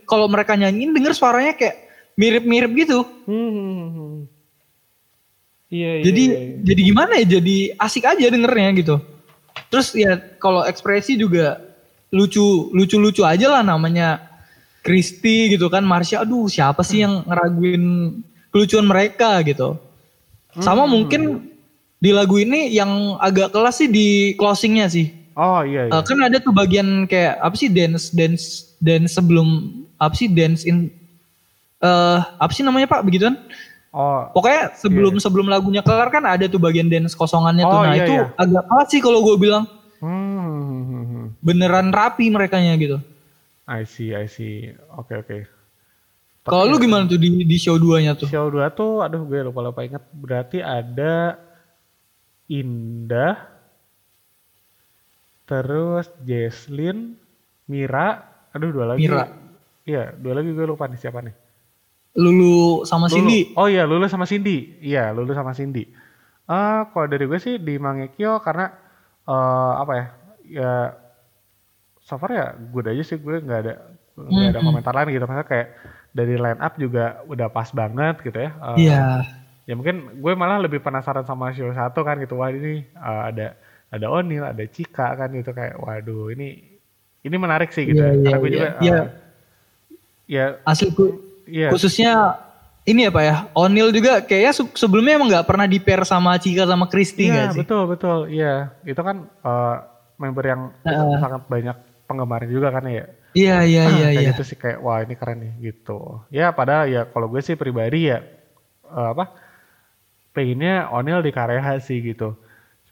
kalau mereka nyanyiin denger suaranya kayak mirip-mirip gitu. Hmm, hmm, hmm, hmm. iya iya jadi iya, iya. jadi gimana ya? Jadi asik aja dengernya gitu. Terus ya kalau ekspresi juga lucu lucu lucu aja lah namanya Kristi gitu kan Marsha aduh siapa sih yang ngeraguin kelucuan mereka gitu. Sama Hmm. mungkin di lagu ini yang agak kelas sih di closingnya sih. oh iya iya Eh, kan ada tuh bagian kayak apa sih dance dance dance sebelum apa sih dance in eh apa sih namanya Pak begituan? oh Pokoknya sebelum sebelum lagunya kelar kan ada tuh bagian dance kosongannya tuh. Oh, Nah iya, itu iya. agak kelas sih kalau gue bilang hmm, beneran rapi merekanya gitu. I see, I see. Oke, oke. Kalau lu gimana tuh di, di show 2-nya tuh? Show 2 tuh, aduh gue lupa-lupa inget. Berarti ada Indah, terus Jesslyn, Mira, aduh dua lagi. Mira. Iya, dua lagi gue lupa nih siapa nih. Lulu sama Lulu. Cindy. Oh iya, Lulu sama Cindy. Iya, Lulu sama Cindy. Eh, kalau dari gue sih di Mangekyo karena eh apa ya? Ya so far ya good aja sih gue nggak ada nggak ada Mhm. komentar lain gitu. Maksudnya kayak dari line up juga udah pas banget gitu ya. Eh, Iya. Ya mungkin gue malah lebih penasaran sama show satu kan gitu. Wah ini eh, ada ada Onil, ada Cika kan gitu kayak waduh ini ini menarik sih gitu. Iya, ya. iya, Karena gue iya. juga Iya. eh, ya Asli ku- iya khususnya ini ya Pak ya. O'Neal juga kayaknya se- sebelumnya emang nggak pernah di pair sama Cika sama Iya nggak sih? betul betul iya itu kan eh, member yang Heeh. sangat banyak penggemarnya juga kan ya Iya iya iya kayak iya. gitu sih kayak wah ini keren nih gitu ya padahal ya kalau gue sih pribadi ya eh, apa pengennya Onil di Kareha sih gitu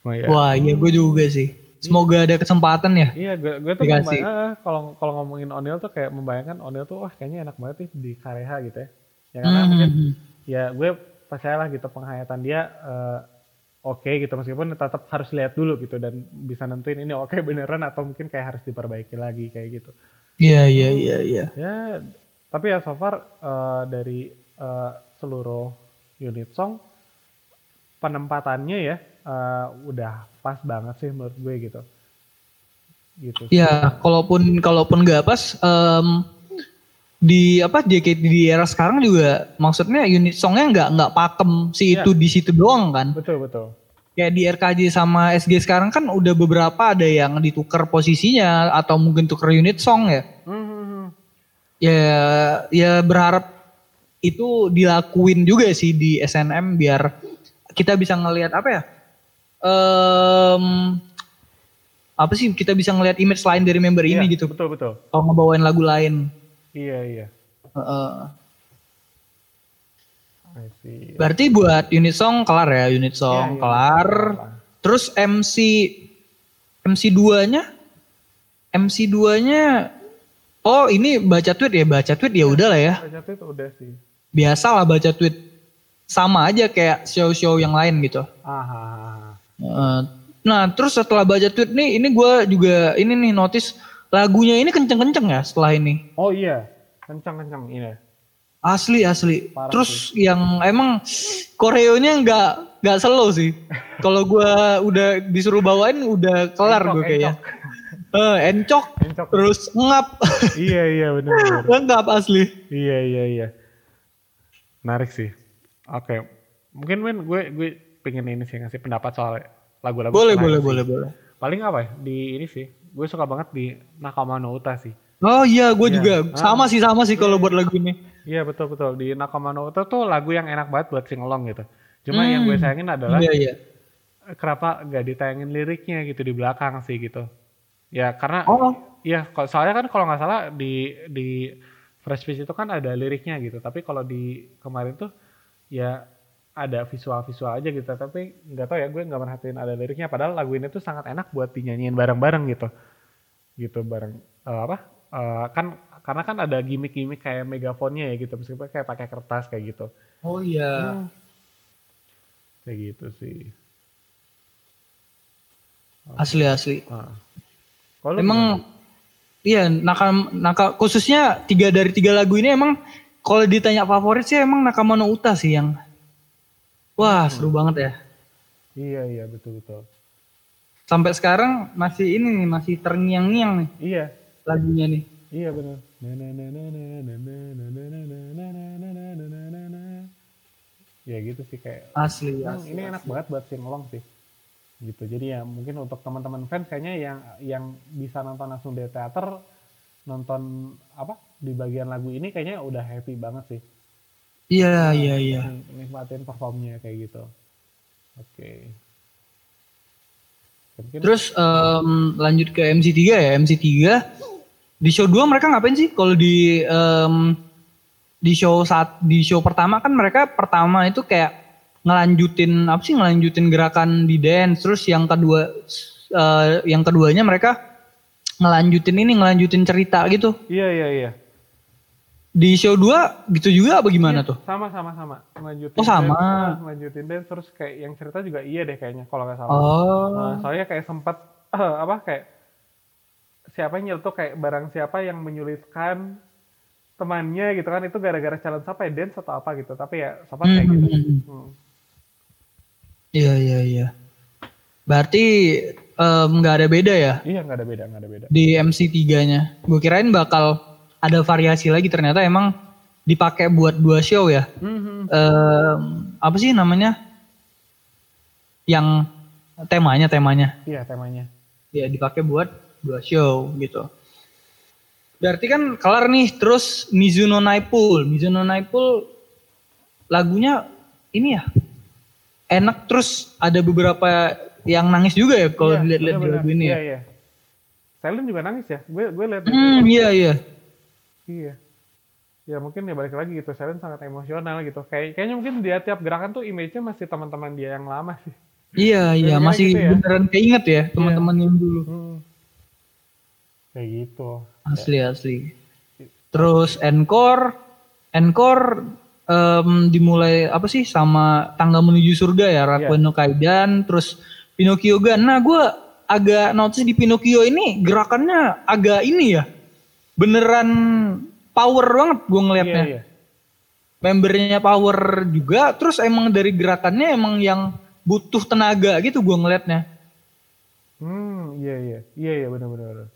cuma ya Wah iya gue juga sih. Semoga ada kesempatan ya. iya gue gue tuh kalau kalau ngomongin Onil tuh kayak membayangkan Onil tuh wah kayaknya enak banget nih di Kareha gitu ya ya karena Hmm, mungkin hmm, hmm. ya gue percayalah gitu penghayatan dia eh, oke gitu meskipun tetap harus lihat dulu gitu dan bisa nentuin ini oke beneran atau mungkin kayak harus diperbaiki lagi kayak gitu Iya iya iya iya. ya tapi ya so far eh, dari eh, seluruh unit song penempatannya ya eh, udah pas banget sih menurut gue gitu gitu Ya, kalaupun kalaupun nggak pas em, di apa JKT di era sekarang juga maksudnya unit songnya nggak nggak pakem si Iya. itu di situ doang kan. betul betul Kayak di RKJ sama SG sekarang kan udah beberapa ada yang ditukar posisinya atau mungkin tukar unit song ya. Hmm, hmm, hmm. Ya ya berharap itu dilakuin juga sih di SNM biar kita bisa ngelihat apa ya? Em apa sih kita bisa ngelihat image lain dari member ini Iya, gitu. betul betul Kalau ngebawain lagu lain. iya iya. I see. berarti buat unit song kelar ya, unit song Iya, iya. kelar. Terus MC MC 2-nya MC 2-nya Oh, ini baca tweet ya, baca tweet ya udah lah ya. Baca itu udah sih Biasa lah baca tweet. Sama aja kayak show-show yang lain gitu. ah, ah, ah. Heeh. Nah, terus setelah baca tweet nih, ini gua juga ini nih notice lagunya ini kenceng-kenceng ya setelah ini. oh iya kencang ini Asli asli. Parah Terus yang emang koreonya nggak nggak slow sih. Kalau gua udah disuruh bawain udah kelar gue kayaknya. Eh, encok, Encok. terus ngap, iya iya benar benar ngap asli. Iya iya iya. Menarik sih. Oke. Mungkin men gue gue pengen ini sih ngasih pendapat soal lagu-lagu. Boleh boleh sih. boleh boleh. Paling apa ya di ini sih. Gue suka banget di Nakama no Uta sih. Oh iya, gue Iya. juga Ah. sama sih sama sih kalau buat lagu ini. Iya betul betul di Nakama no Uta tuh lagu yang enak banget buat sing along gitu. Cuma Hmm. yang gue sayangin adalah Iya iya. kenapa gak ditayangin liriknya gitu di belakang sih gitu. Ya karena Oh, Iya, kalau soalnya kan kalau nggak salah di di Fresh Fish itu kan ada liriknya gitu. Tapi kalau di kemarin tuh ya ada visual-visual aja gitu. Tapi nggak tahu ya, gue nggak merhatiin ada liriknya. Padahal lagu ini tuh sangat enak buat dinyanyiin bareng-bareng gitu. Gitu bareng eh, apa? eh, kan karena kan ada gimmick-gimmick kayak megafonnya ya gitu. Meskipun kayak pakai kertas kayak gitu. oh iya. Kayak gitu sih. Asli asli. Ah. Kalau lu Emang iya nakam naka khususnya tiga dari tiga lagu ini emang kalau ditanya favorit sih emang Nakama no Uta sih yang wah seru banget ya. Iya iya betul betul. Sampai sekarang masih ini nih masih terngiang-ngiang nih. Iya. Lagunya nih. Iya benar. Ya gitu sih kayak asli, asli ini enak banget buat singelong sih gitu jadi ya mungkin untuk teman-teman fans kayaknya yang yang bisa nonton langsung di teater nonton apa di bagian lagu ini kayaknya udah happy banget sih. Iya iya iya. Nik- Nikmatin performnya kayak gitu. Oke. Mungkin Terus em, lanjut ke MC3 ya. MC3 di show 2 mereka ngapain sih? Kalau di em, di show saat di show pertama kan mereka pertama itu kayak ngelanjutin apa sih ngelanjutin gerakan di dance. Terus yang kedua eh, yang keduanya mereka ngelanjutin ini ngelanjutin cerita gitu. iya iya iya. Di show 2 gitu juga apa gimana Iya, tuh? Sama sama sama. Lanjutin Oh, sama. dance, lanjutin dance terus kayak yang cerita juga iya deh kayaknya kalau nggak salah. Oh. Nah, soalnya kayak sempat apa kayak siapa yang nyelutuk kayak barang siapa yang menyulitkan temannya gitu kan itu gara-gara challenge apa ya dance atau apa gitu tapi ya sempat kayak gitu Hmm. Hmm. Iya iya iya. Berarti nggak ada beda ya iya nggak ada beda nggak ada beda di MC3-nya. Gue kirain bakal ada variasi lagi ternyata emang dipakai buat dua show ya. Mhm. Em, apa sih namanya? Yang temanya temanya. iya temanya Ya dipakai buat dua show gitu. Berarti kan kelar nih terus Mizuno Naipul. Mizuno Naipul lagunya ini ya enak terus ada beberapa yang nangis juga ya kalau Iya, dilihat-lihat di lagu ini iya ya. iya Silent juga nangis ya gue gue lihat Hmm, iya iya. Iya. Ya mungkin ya balik lagi gitu, Silent sangat emosional gitu. Kayak kayaknya mungkin dia tiap gerakan tuh image-nya masih teman-teman dia yang lama sih. Iya iya Kira-kira masih gitu ya. beneran keinget ya teman-teman yang dulu. Hmm. Kayak gitu. Asli asli. Terus encore, encore em, dimulai apa sih sama tangga menuju surga ya Rakuen no Kaidan, terus Pinocchio Gun. Nah gue agak notice di Pinocchio ini gerakannya agak ini ya, beneran power banget gue Iya, ngelihatnya. iya. Membernya power juga, terus emang dari gerakannya emang yang butuh tenaga gitu gue ngelihatnya. Hmm, iya iya. Iya iya benar benar. benar.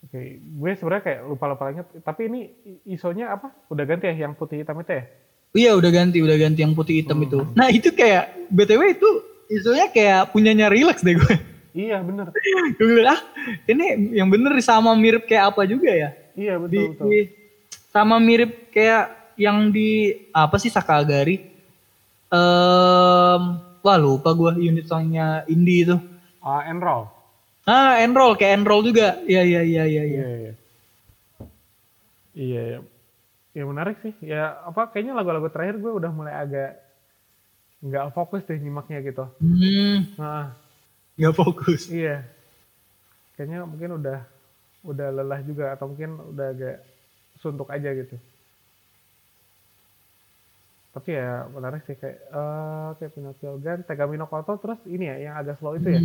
Oke, gue sebenarnya kayak lupa-lupa ingat, tapi ini isonya apa? Udah ganti ya yang putih hitam itu ya? Iya udah ganti, udah ganti yang putih hitam itu. Nah itu kayak BTW itu isunya kayak punyanya relax deh gue. Iya bener. gue bilang ah ini yang bener sama mirip kayak apa juga ya? Iya Di, betul betul. di- sama mirip kayak yang di apa sih Sakagari? Ehm, wah lupa gue unit songnya indie itu. Ah, enroll. Ah enroll kayak enroll juga. Iya iya iya iya. Iya iya. iya. Iya, iya. ya menarik sih. Ya apa kayaknya lagu-lagu terakhir gue udah mulai agak nggak fokus deh nyimaknya gitu. Hmm, Nah, nggak fokus. iya. Kayaknya mungkin udah udah lelah juga atau mungkin udah agak suntuk aja gitu. Tapi ya menarik sih kayak eh kayak Pinocchio Gun, Tegami no Koto terus ini ya yang agak slow itu ya.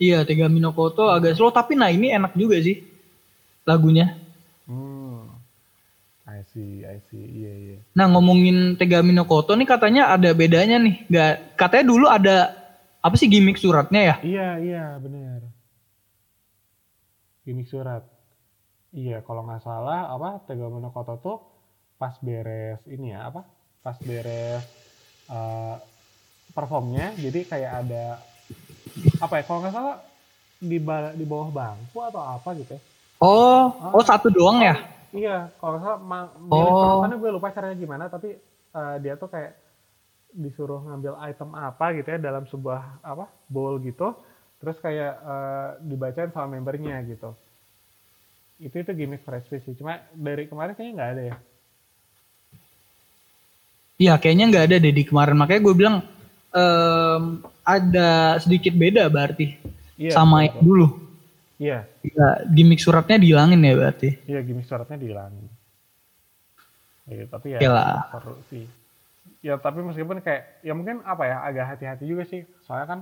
Iya Tegami no Koto agak slow tapi nah ini enak juga sih lagunya. Hmm. I see, I see. Iya, iya. Nah ngomongin Tegami no Koto nih katanya ada bedanya nih. Gak, katanya dulu ada apa sih gimmick suratnya ya? Iya, iya, benar. Gimik surat. Iya, kalau nggak salah apa Tegami no Koto tuh pas beres ini ya apa? Pas beres eh, performnya, jadi kayak ada apa ya? Kalau nggak salah di di bawah bangku atau apa gitu ya. Oh, oh satu doang ya? Iya, kalau nggak salah ma- Oh. performanya gue lupa caranya gimana, tapi eh, dia tuh kayak disuruh ngambil item apa gitu ya dalam sebuah apa bowl gitu, terus kayak eh, dibacain sama membernya gitu. Itu itu gimmick fresh sih, cuma dari kemarin kayaknya nggak ada ya. Iya kayaknya nggak ada deh di kemarin. Makanya gue bilang em, ada sedikit beda berarti Iya, sama betul, yang dulu. Iya, Ya, gimmick suratnya dihilangin ya berarti. iya gimmick suratnya dihilangin. Ya, tapi ya Yalah. seru sih. Ya tapi meskipun kayak ya mungkin apa ya agak hati-hati juga sih. Soalnya kan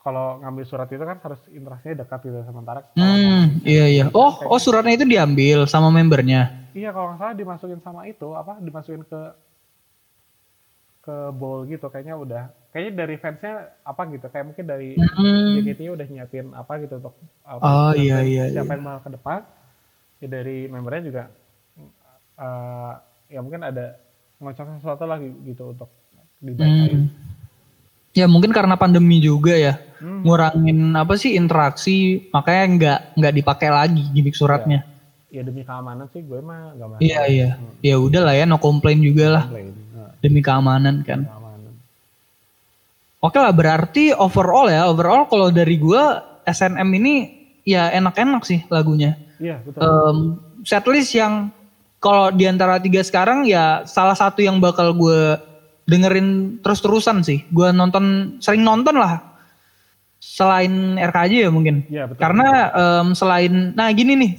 kalau ngambil surat itu kan harus interaksinya dekat gitu sementara Hmm, iya iya. Oh, oh suratnya itu diambil sama membernya. Iya kalau nggak salah dimasukin sama itu apa dimasukin ke ke bowl gitu kayaknya udah kayaknya dari fansnya apa gitu kayak mungkin dari Hmm. JKT udah nyiapin apa gitu untuk apa, Oh, untuk iya, iya, siapa iya. yang bakal ke depan ya dari membernya juga eh, ya mungkin ada ngocok sesuatu lagi gitu untuk dibacain. Hmm. Ya mungkin karena pandemi juga ya. Hmm. Ngurangin apa sih interaksi, makanya nggak nggak dipakai lagi gimmick suratnya. Ya demi keamanan sih gue mah gak masalah. Iya iya. Hmm. Ya udah lah ya, no complain juga lah. Nah, demi keamanan kan. keamanan. Oke lah berarti overall ya, overall kalau dari gua SNM ini ya enak-enak sih lagunya. Iya betul. Em, setlist yang kalau di antara tiga sekarang ya salah satu yang bakal gue dengerin terus-terusan sih. Gue nonton sering nonton lah selain RKJ ya mungkin. Iya betul. Karena em, selain, nah gini nih,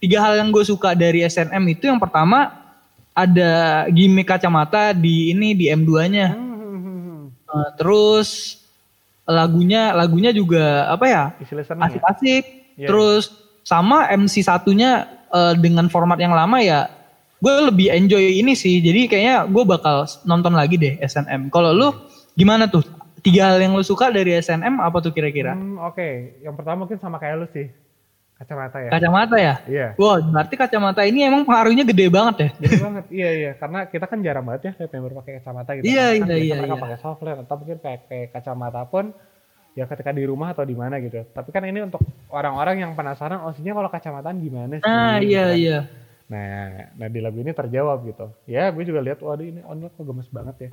tiga hal yang gue suka dari SNM itu yang pertama ada gimmick kacamata di ini di M2-nya. Hmm, Eh, terus lagunya lagunya juga apa ya ya? asik-asik. Iya. Terus sama MC satunya eh, dengan format yang lama ya gue lebih enjoy ini sih. Jadi kayaknya gue bakal nonton lagi deh SNM. Kalau lu gimana tuh? Tiga hal yang lu suka dari SNM apa tuh kira-kira? Hmm, Oke, yang pertama mungkin sama kayak lu sih. Kacamata ya. Kacamata ya? Iya. Wah, berarti kacamata ini emang pengaruhnya gede banget ya? Gede banget, iya iya. Karena kita kan jarang banget ya kayak member pakai kacamata gitu. Iya, Karena kan iya, iya, Mereka iya. pakai soft lens atau mungkin kayak kacamata pun ya ketika di rumah atau di mana gitu. Tapi kan ini untuk orang-orang yang penasaran, oh kalau kacamataan gimana sih? Nah, gitu iya kan. iya. Nah, nah di lagu ini terjawab gitu. Ya, gue juga lihat, waduh ini online kok gemes banget ya.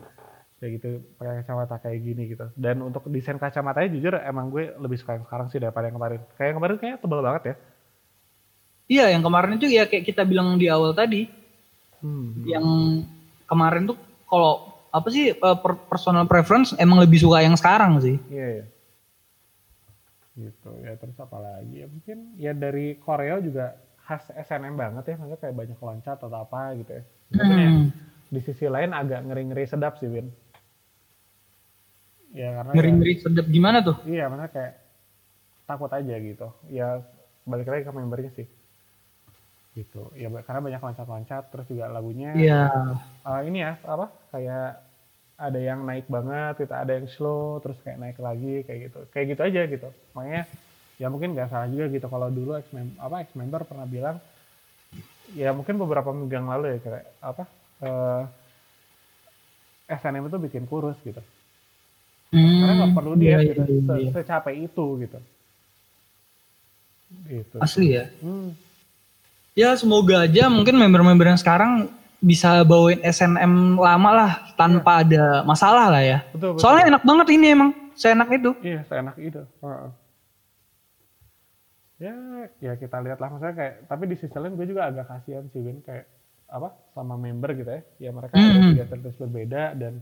Kayak gitu, pakai kacamata kayak gini gitu. Dan untuk desain kacamatanya jujur emang gue lebih suka yang sekarang sih daripada yang kemarin. Kayak yang kemarin kayaknya tebal banget ya. Iya, yang kemarin itu ya kayak kita bilang di awal tadi, Hmm. yang kemarin tuh kalau apa sih eh, per- personal preference emang lebih suka yang sekarang sih. Iya, iya. Gitu ya terus apa lagi ya mungkin ya dari Korea juga khas SNM banget ya maksudnya kayak banyak loncat atau apa gitu ya. Mungkin ya Hmm. di sisi lain agak ngeri-ngeri sedap sih Win. Ya karena ya- Ngeri-ngeri sedap gimana tuh? iya maksudnya kayak takut aja gitu. Ya balik lagi ke membernya sih. Gitu. Ya karena banyak loncat-loncat terus juga lagunya Iya. eh, ini ya apa kayak ada yang naik banget gitu ada yang slow terus kayak naik lagi kayak gitu kayak gitu aja gitu makanya ya mungkin nggak salah juga gitu kalau dulu ex member apa ex member pernah bilang ya mungkin beberapa minggu yang lalu ya kayak apa eh SNM itu bikin kurus gitu karena nggak perlu dia iya, gitu iya, se- iya. secapek itu gitu gitu Asli ya. Hmm, Ya semoga aja mungkin member-member yang sekarang bisa bawain SNM lama lah tanpa ada masalah lah ya. betul betul Soalnya enak banget ini emang, seenak itu. Iya, seenak itu. Ya, ya kita lihat lah maksudnya kayak tapi di sisi lain gue juga agak kasihan sih Win kayak apa sama member gitu ya. Ya mereka ada Mhm. tiga berbeda dan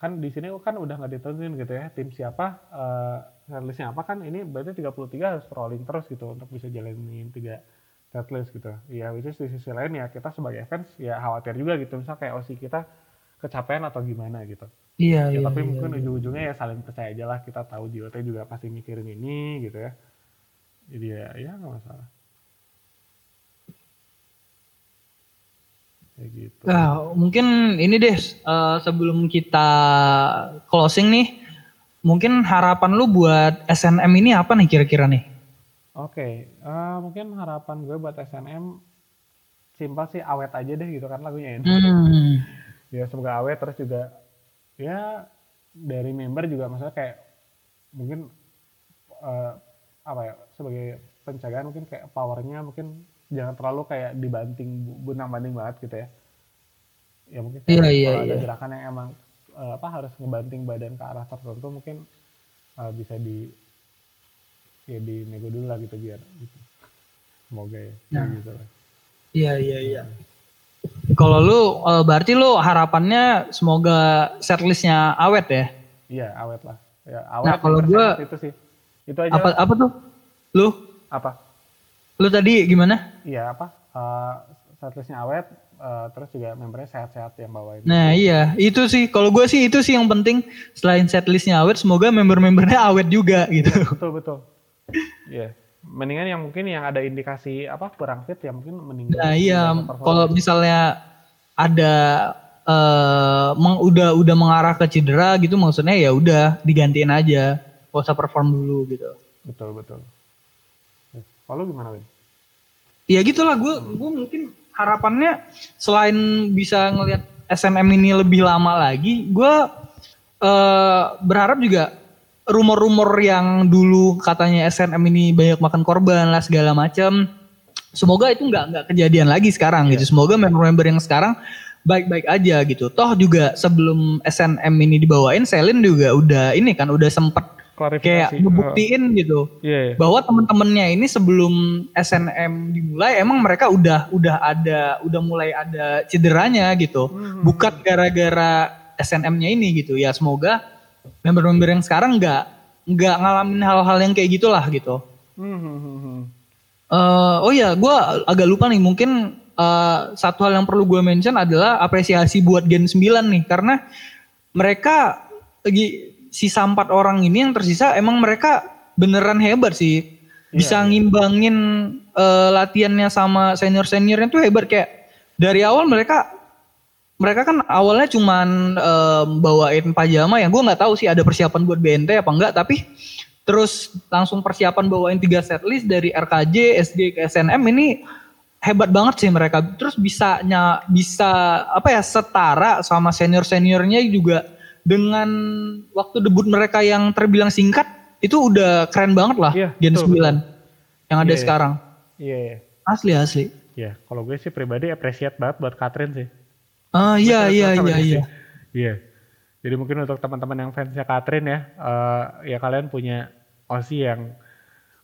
kan di sini kan udah nggak ditentuin gitu ya tim siapa eh listnya apa kan ini berarti 33 harus rolling terus gitu untuk bisa jalanin tiga setlist gitu. Ya which is di sisi lain ya kita sebagai fans ya khawatir juga gitu misal kayak OC kita kecapean atau gimana gitu. Iya, Ya, iya. tapi iya, mungkin iya. ujung-ujungnya ya saling percaya aja lah kita tahu JOT juga pasti mikirin ini gitu ya jadi ya ya nggak masalah kayak gitu Nah, mungkin ini deh eh, sebelum kita closing nih, mungkin harapan lu buat SNM ini apa nih kira-kira nih? oke eh, mungkin harapan gue buat SNM simpel sih awet aja deh gitu kan lagunya ini Hmm. ya semoga awet terus juga ya dari member juga maksudnya kayak mungkin eh, apa ya sebagai pencegahan mungkin kayak powernya mungkin jangan terlalu kayak dibanting bunang banding banget gitu ya ya mungkin Iya, iya, kalau ada iya. gerakan yang emang eh, apa harus ngebanting badan ke arah tertentu mungkin eh, bisa di ya di nego dulu lah gitu biar gitu. semoga ya Nah. gitu lah. Iya, iya, iya. Kalau lu eh, berarti lu harapannya semoga setlistnya awet ya? iya awet lah ya awet Nah, kalau gua- itu sih itu aja Apa apa tuh? Lu apa lu tadi gimana? Iya apa? Uh, setlistnya awet, uh, terus juga membernya sehat-sehat yang bawain. Nah iya itu sih kalau gue sih itu sih yang penting selain setlistnya awet semoga member-membernya awet juga gitu. betul betul. Iya. Mendingan yang mungkin yang ada indikasi apa kurang fit ya mungkin mending. Nah iya kalau misalnya ada eh meng- udah udah mengarah ke cedera gitu maksudnya ya udah digantiin aja, gak usah perform dulu gitu. betul betul. Kalau gimana Win? Ya gitulah gue gue mungkin harapannya selain bisa ngelihat SNM ini lebih lama lagi, gue eh berharap juga rumor-rumor yang dulu katanya SNM ini banyak makan korban lah segala macam. Semoga itu nggak nggak kejadian lagi sekarang gitu. Semoga member-member yang sekarang baik-baik aja gitu. Toh juga sebelum SNM ini dibawain, Selin juga udah ini kan udah sempet Klarifikasi. kayak ngebuktiin gitu Iya. iya. bahwa temen-temennya ini sebelum SNM dimulai emang mereka udah udah ada udah mulai ada cederanya gitu Hmm. bukan gara-gara SNM-nya ini gitu ya semoga member-member yang sekarang nggak nggak ngalamin hal-hal yang kayak gitulah gitu Hmm. Eh, oh ya gue agak lupa nih mungkin eh, satu hal yang perlu gue mention adalah apresiasi buat Gen 9 nih karena mereka lagi sisa empat orang ini yang tersisa emang mereka beneran hebat sih. Bisa iya. ngimbangin eh, latihannya sama senior seniornya tuh hebat. Kayak dari awal mereka mereka kan awalnya cuman em, bawain pajama ya. Gue nggak tahu sih ada persiapan buat BNT apa enggak tapi terus langsung persiapan bawain tiga setlist dari RKJ SD ke SNM ini hebat banget sih mereka. Terus bisanya bisa apa ya setara sama senior seniornya juga dengan waktu debut mereka yang terbilang singkat itu udah keren banget lah Iya, Gen betul, 9 yang ada Iya, iya. sekarang Iya, iya. asli asli Iya, kalau gue sih pribadi appreciate banget buat Catherine sih. ah iya Betul, iya betul, iya iya. Iya. Jadi mungkin untuk teman-teman yang fansnya Catherine ya, eh, ya kalian punya Osi yang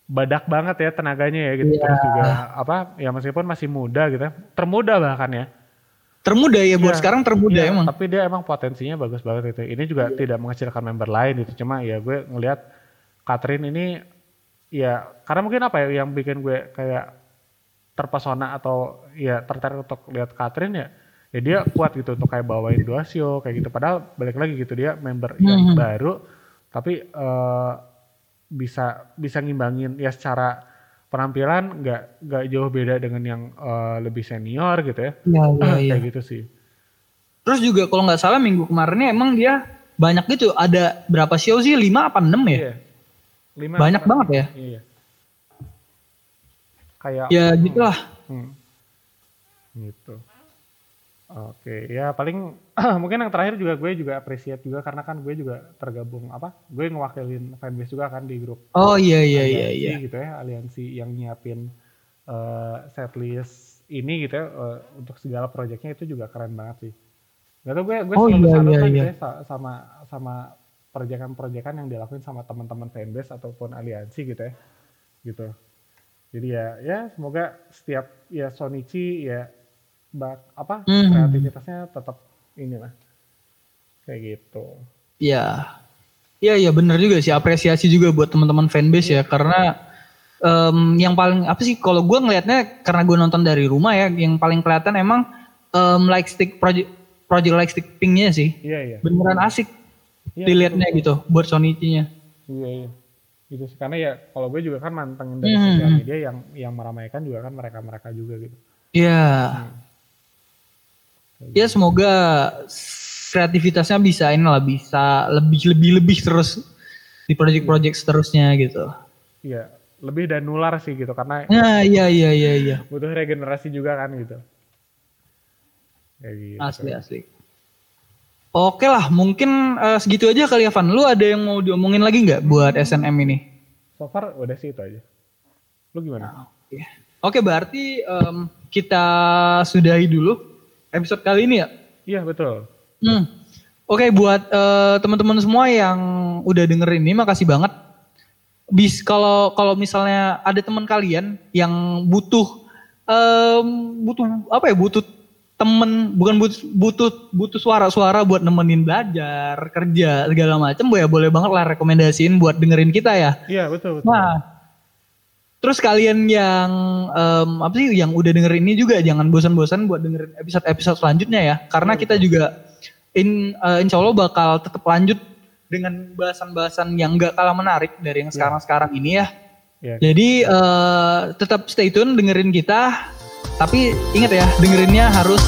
badak banget ya tenaganya ya gitu. Iya. Terus juga apa? Ya meskipun masih muda gitu, termuda bahkan ya. Termuda ya buat Iya, sekarang termuda Iya, emang Tapi dia emang potensinya bagus banget itu. Ini juga tidak mengecilkan member lain gitu. Cuma ya gue ngelihat Catherine ini ya karena mungkin apa ya yang bikin gue kayak terpesona atau ya tertarik untuk lihat Catherine ya ya dia kuat gitu untuk kayak bawain dua show kayak gitu padahal balik lagi gitu dia member yang Mhm. baru tapi eh, bisa bisa ngimbangin ya secara penampilan nggak nggak jauh beda dengan yang eh, lebih senior gitu ya iya iya iya kayak gitu sih terus juga kalau nggak salah minggu kemarinnya emang dia banyak gitu ada berapa show sih lima apa enam ya Iya. Lima Banyak apa- banget ya? Iya. Kayak ya gitulah Hmm. Gitu. Oke, ya paling mungkin yang terakhir juga gue juga appreciate juga karena kan gue juga tergabung apa? Gue ngewakilin fanbase juga kan di grup oh iya iya iya iya gitu ya, aliansi yang nyiapin eh, setlist ini gitu ya eh, untuk segala proyeknya itu juga keren banget sih. Gak tau gue gue Oh, selalu iya, iya, lah gitu iya. ya sa- sama sama proyekan-proyekan yang dilakuin sama teman-teman fanbase ataupun aliansi gitu ya. Gitu. Jadi ya ya semoga setiap ya Sonichi ya bak apa Hmm. kreativitasnya tetap inilah kayak gitu. Iya. Iya iya bener juga sih apresiasi juga buat teman-teman fanbase ya karena em, yang paling apa sih kalau gue ngelihatnya karena gue nonton dari rumah ya yang paling kelihatan emang em, like stick project project like stick pinknya sih Iya iya. beneran asik Iya, dilihatnya betul, gitu buat Sonichi-nya. Iya iya. Gitu sih. Karena ya kalau gue juga kan mantengin dari Hmm. sosial media yang yang meramaikan juga kan mereka-mereka juga gitu. Iya. Kayak Ya semoga kreativitasnya bisa ini lah bisa lebih lebih lebih terus di project-project seterusnya gitu. Iya, lebih dan nular sih gitu karena Nah iya iya iya iya butuh regenerasi juga kan gitu. Kayak gitu. asli asli. Oke lah mungkin eh, segitu aja kali ya Van. Lu ada yang mau diomongin lagi nggak buat SNM ini? So far udah sih itu aja. Lu gimana? Oke. Oke berarti em, kita sudahi dulu episode kali ini ya. Iya betul. Hmm. Oke buat eh, teman-teman semua yang udah denger ini makasih banget. Bis kalau kalau misalnya ada teman kalian yang butuh em, butuh apa ya butuh temen bukan butuh butuh butuh suara-suara buat nemenin belajar kerja segala macam ya boleh banget lah rekomendasiin buat dengerin kita ya. Iya betul betul. Nah, terus kalian yang em, apa sih yang udah dengerin ini juga jangan bosan-bosan buat dengerin episode-episode selanjutnya ya, karena kita juga in, eh, insya Allah bakal tetap lanjut dengan bahasan-bahasan yang gak kalah menarik dari yang sekarang-sekarang ini ya. Iya. Jadi eh, tetap stay tune dengerin kita, tapi ingat ya dengerinnya harus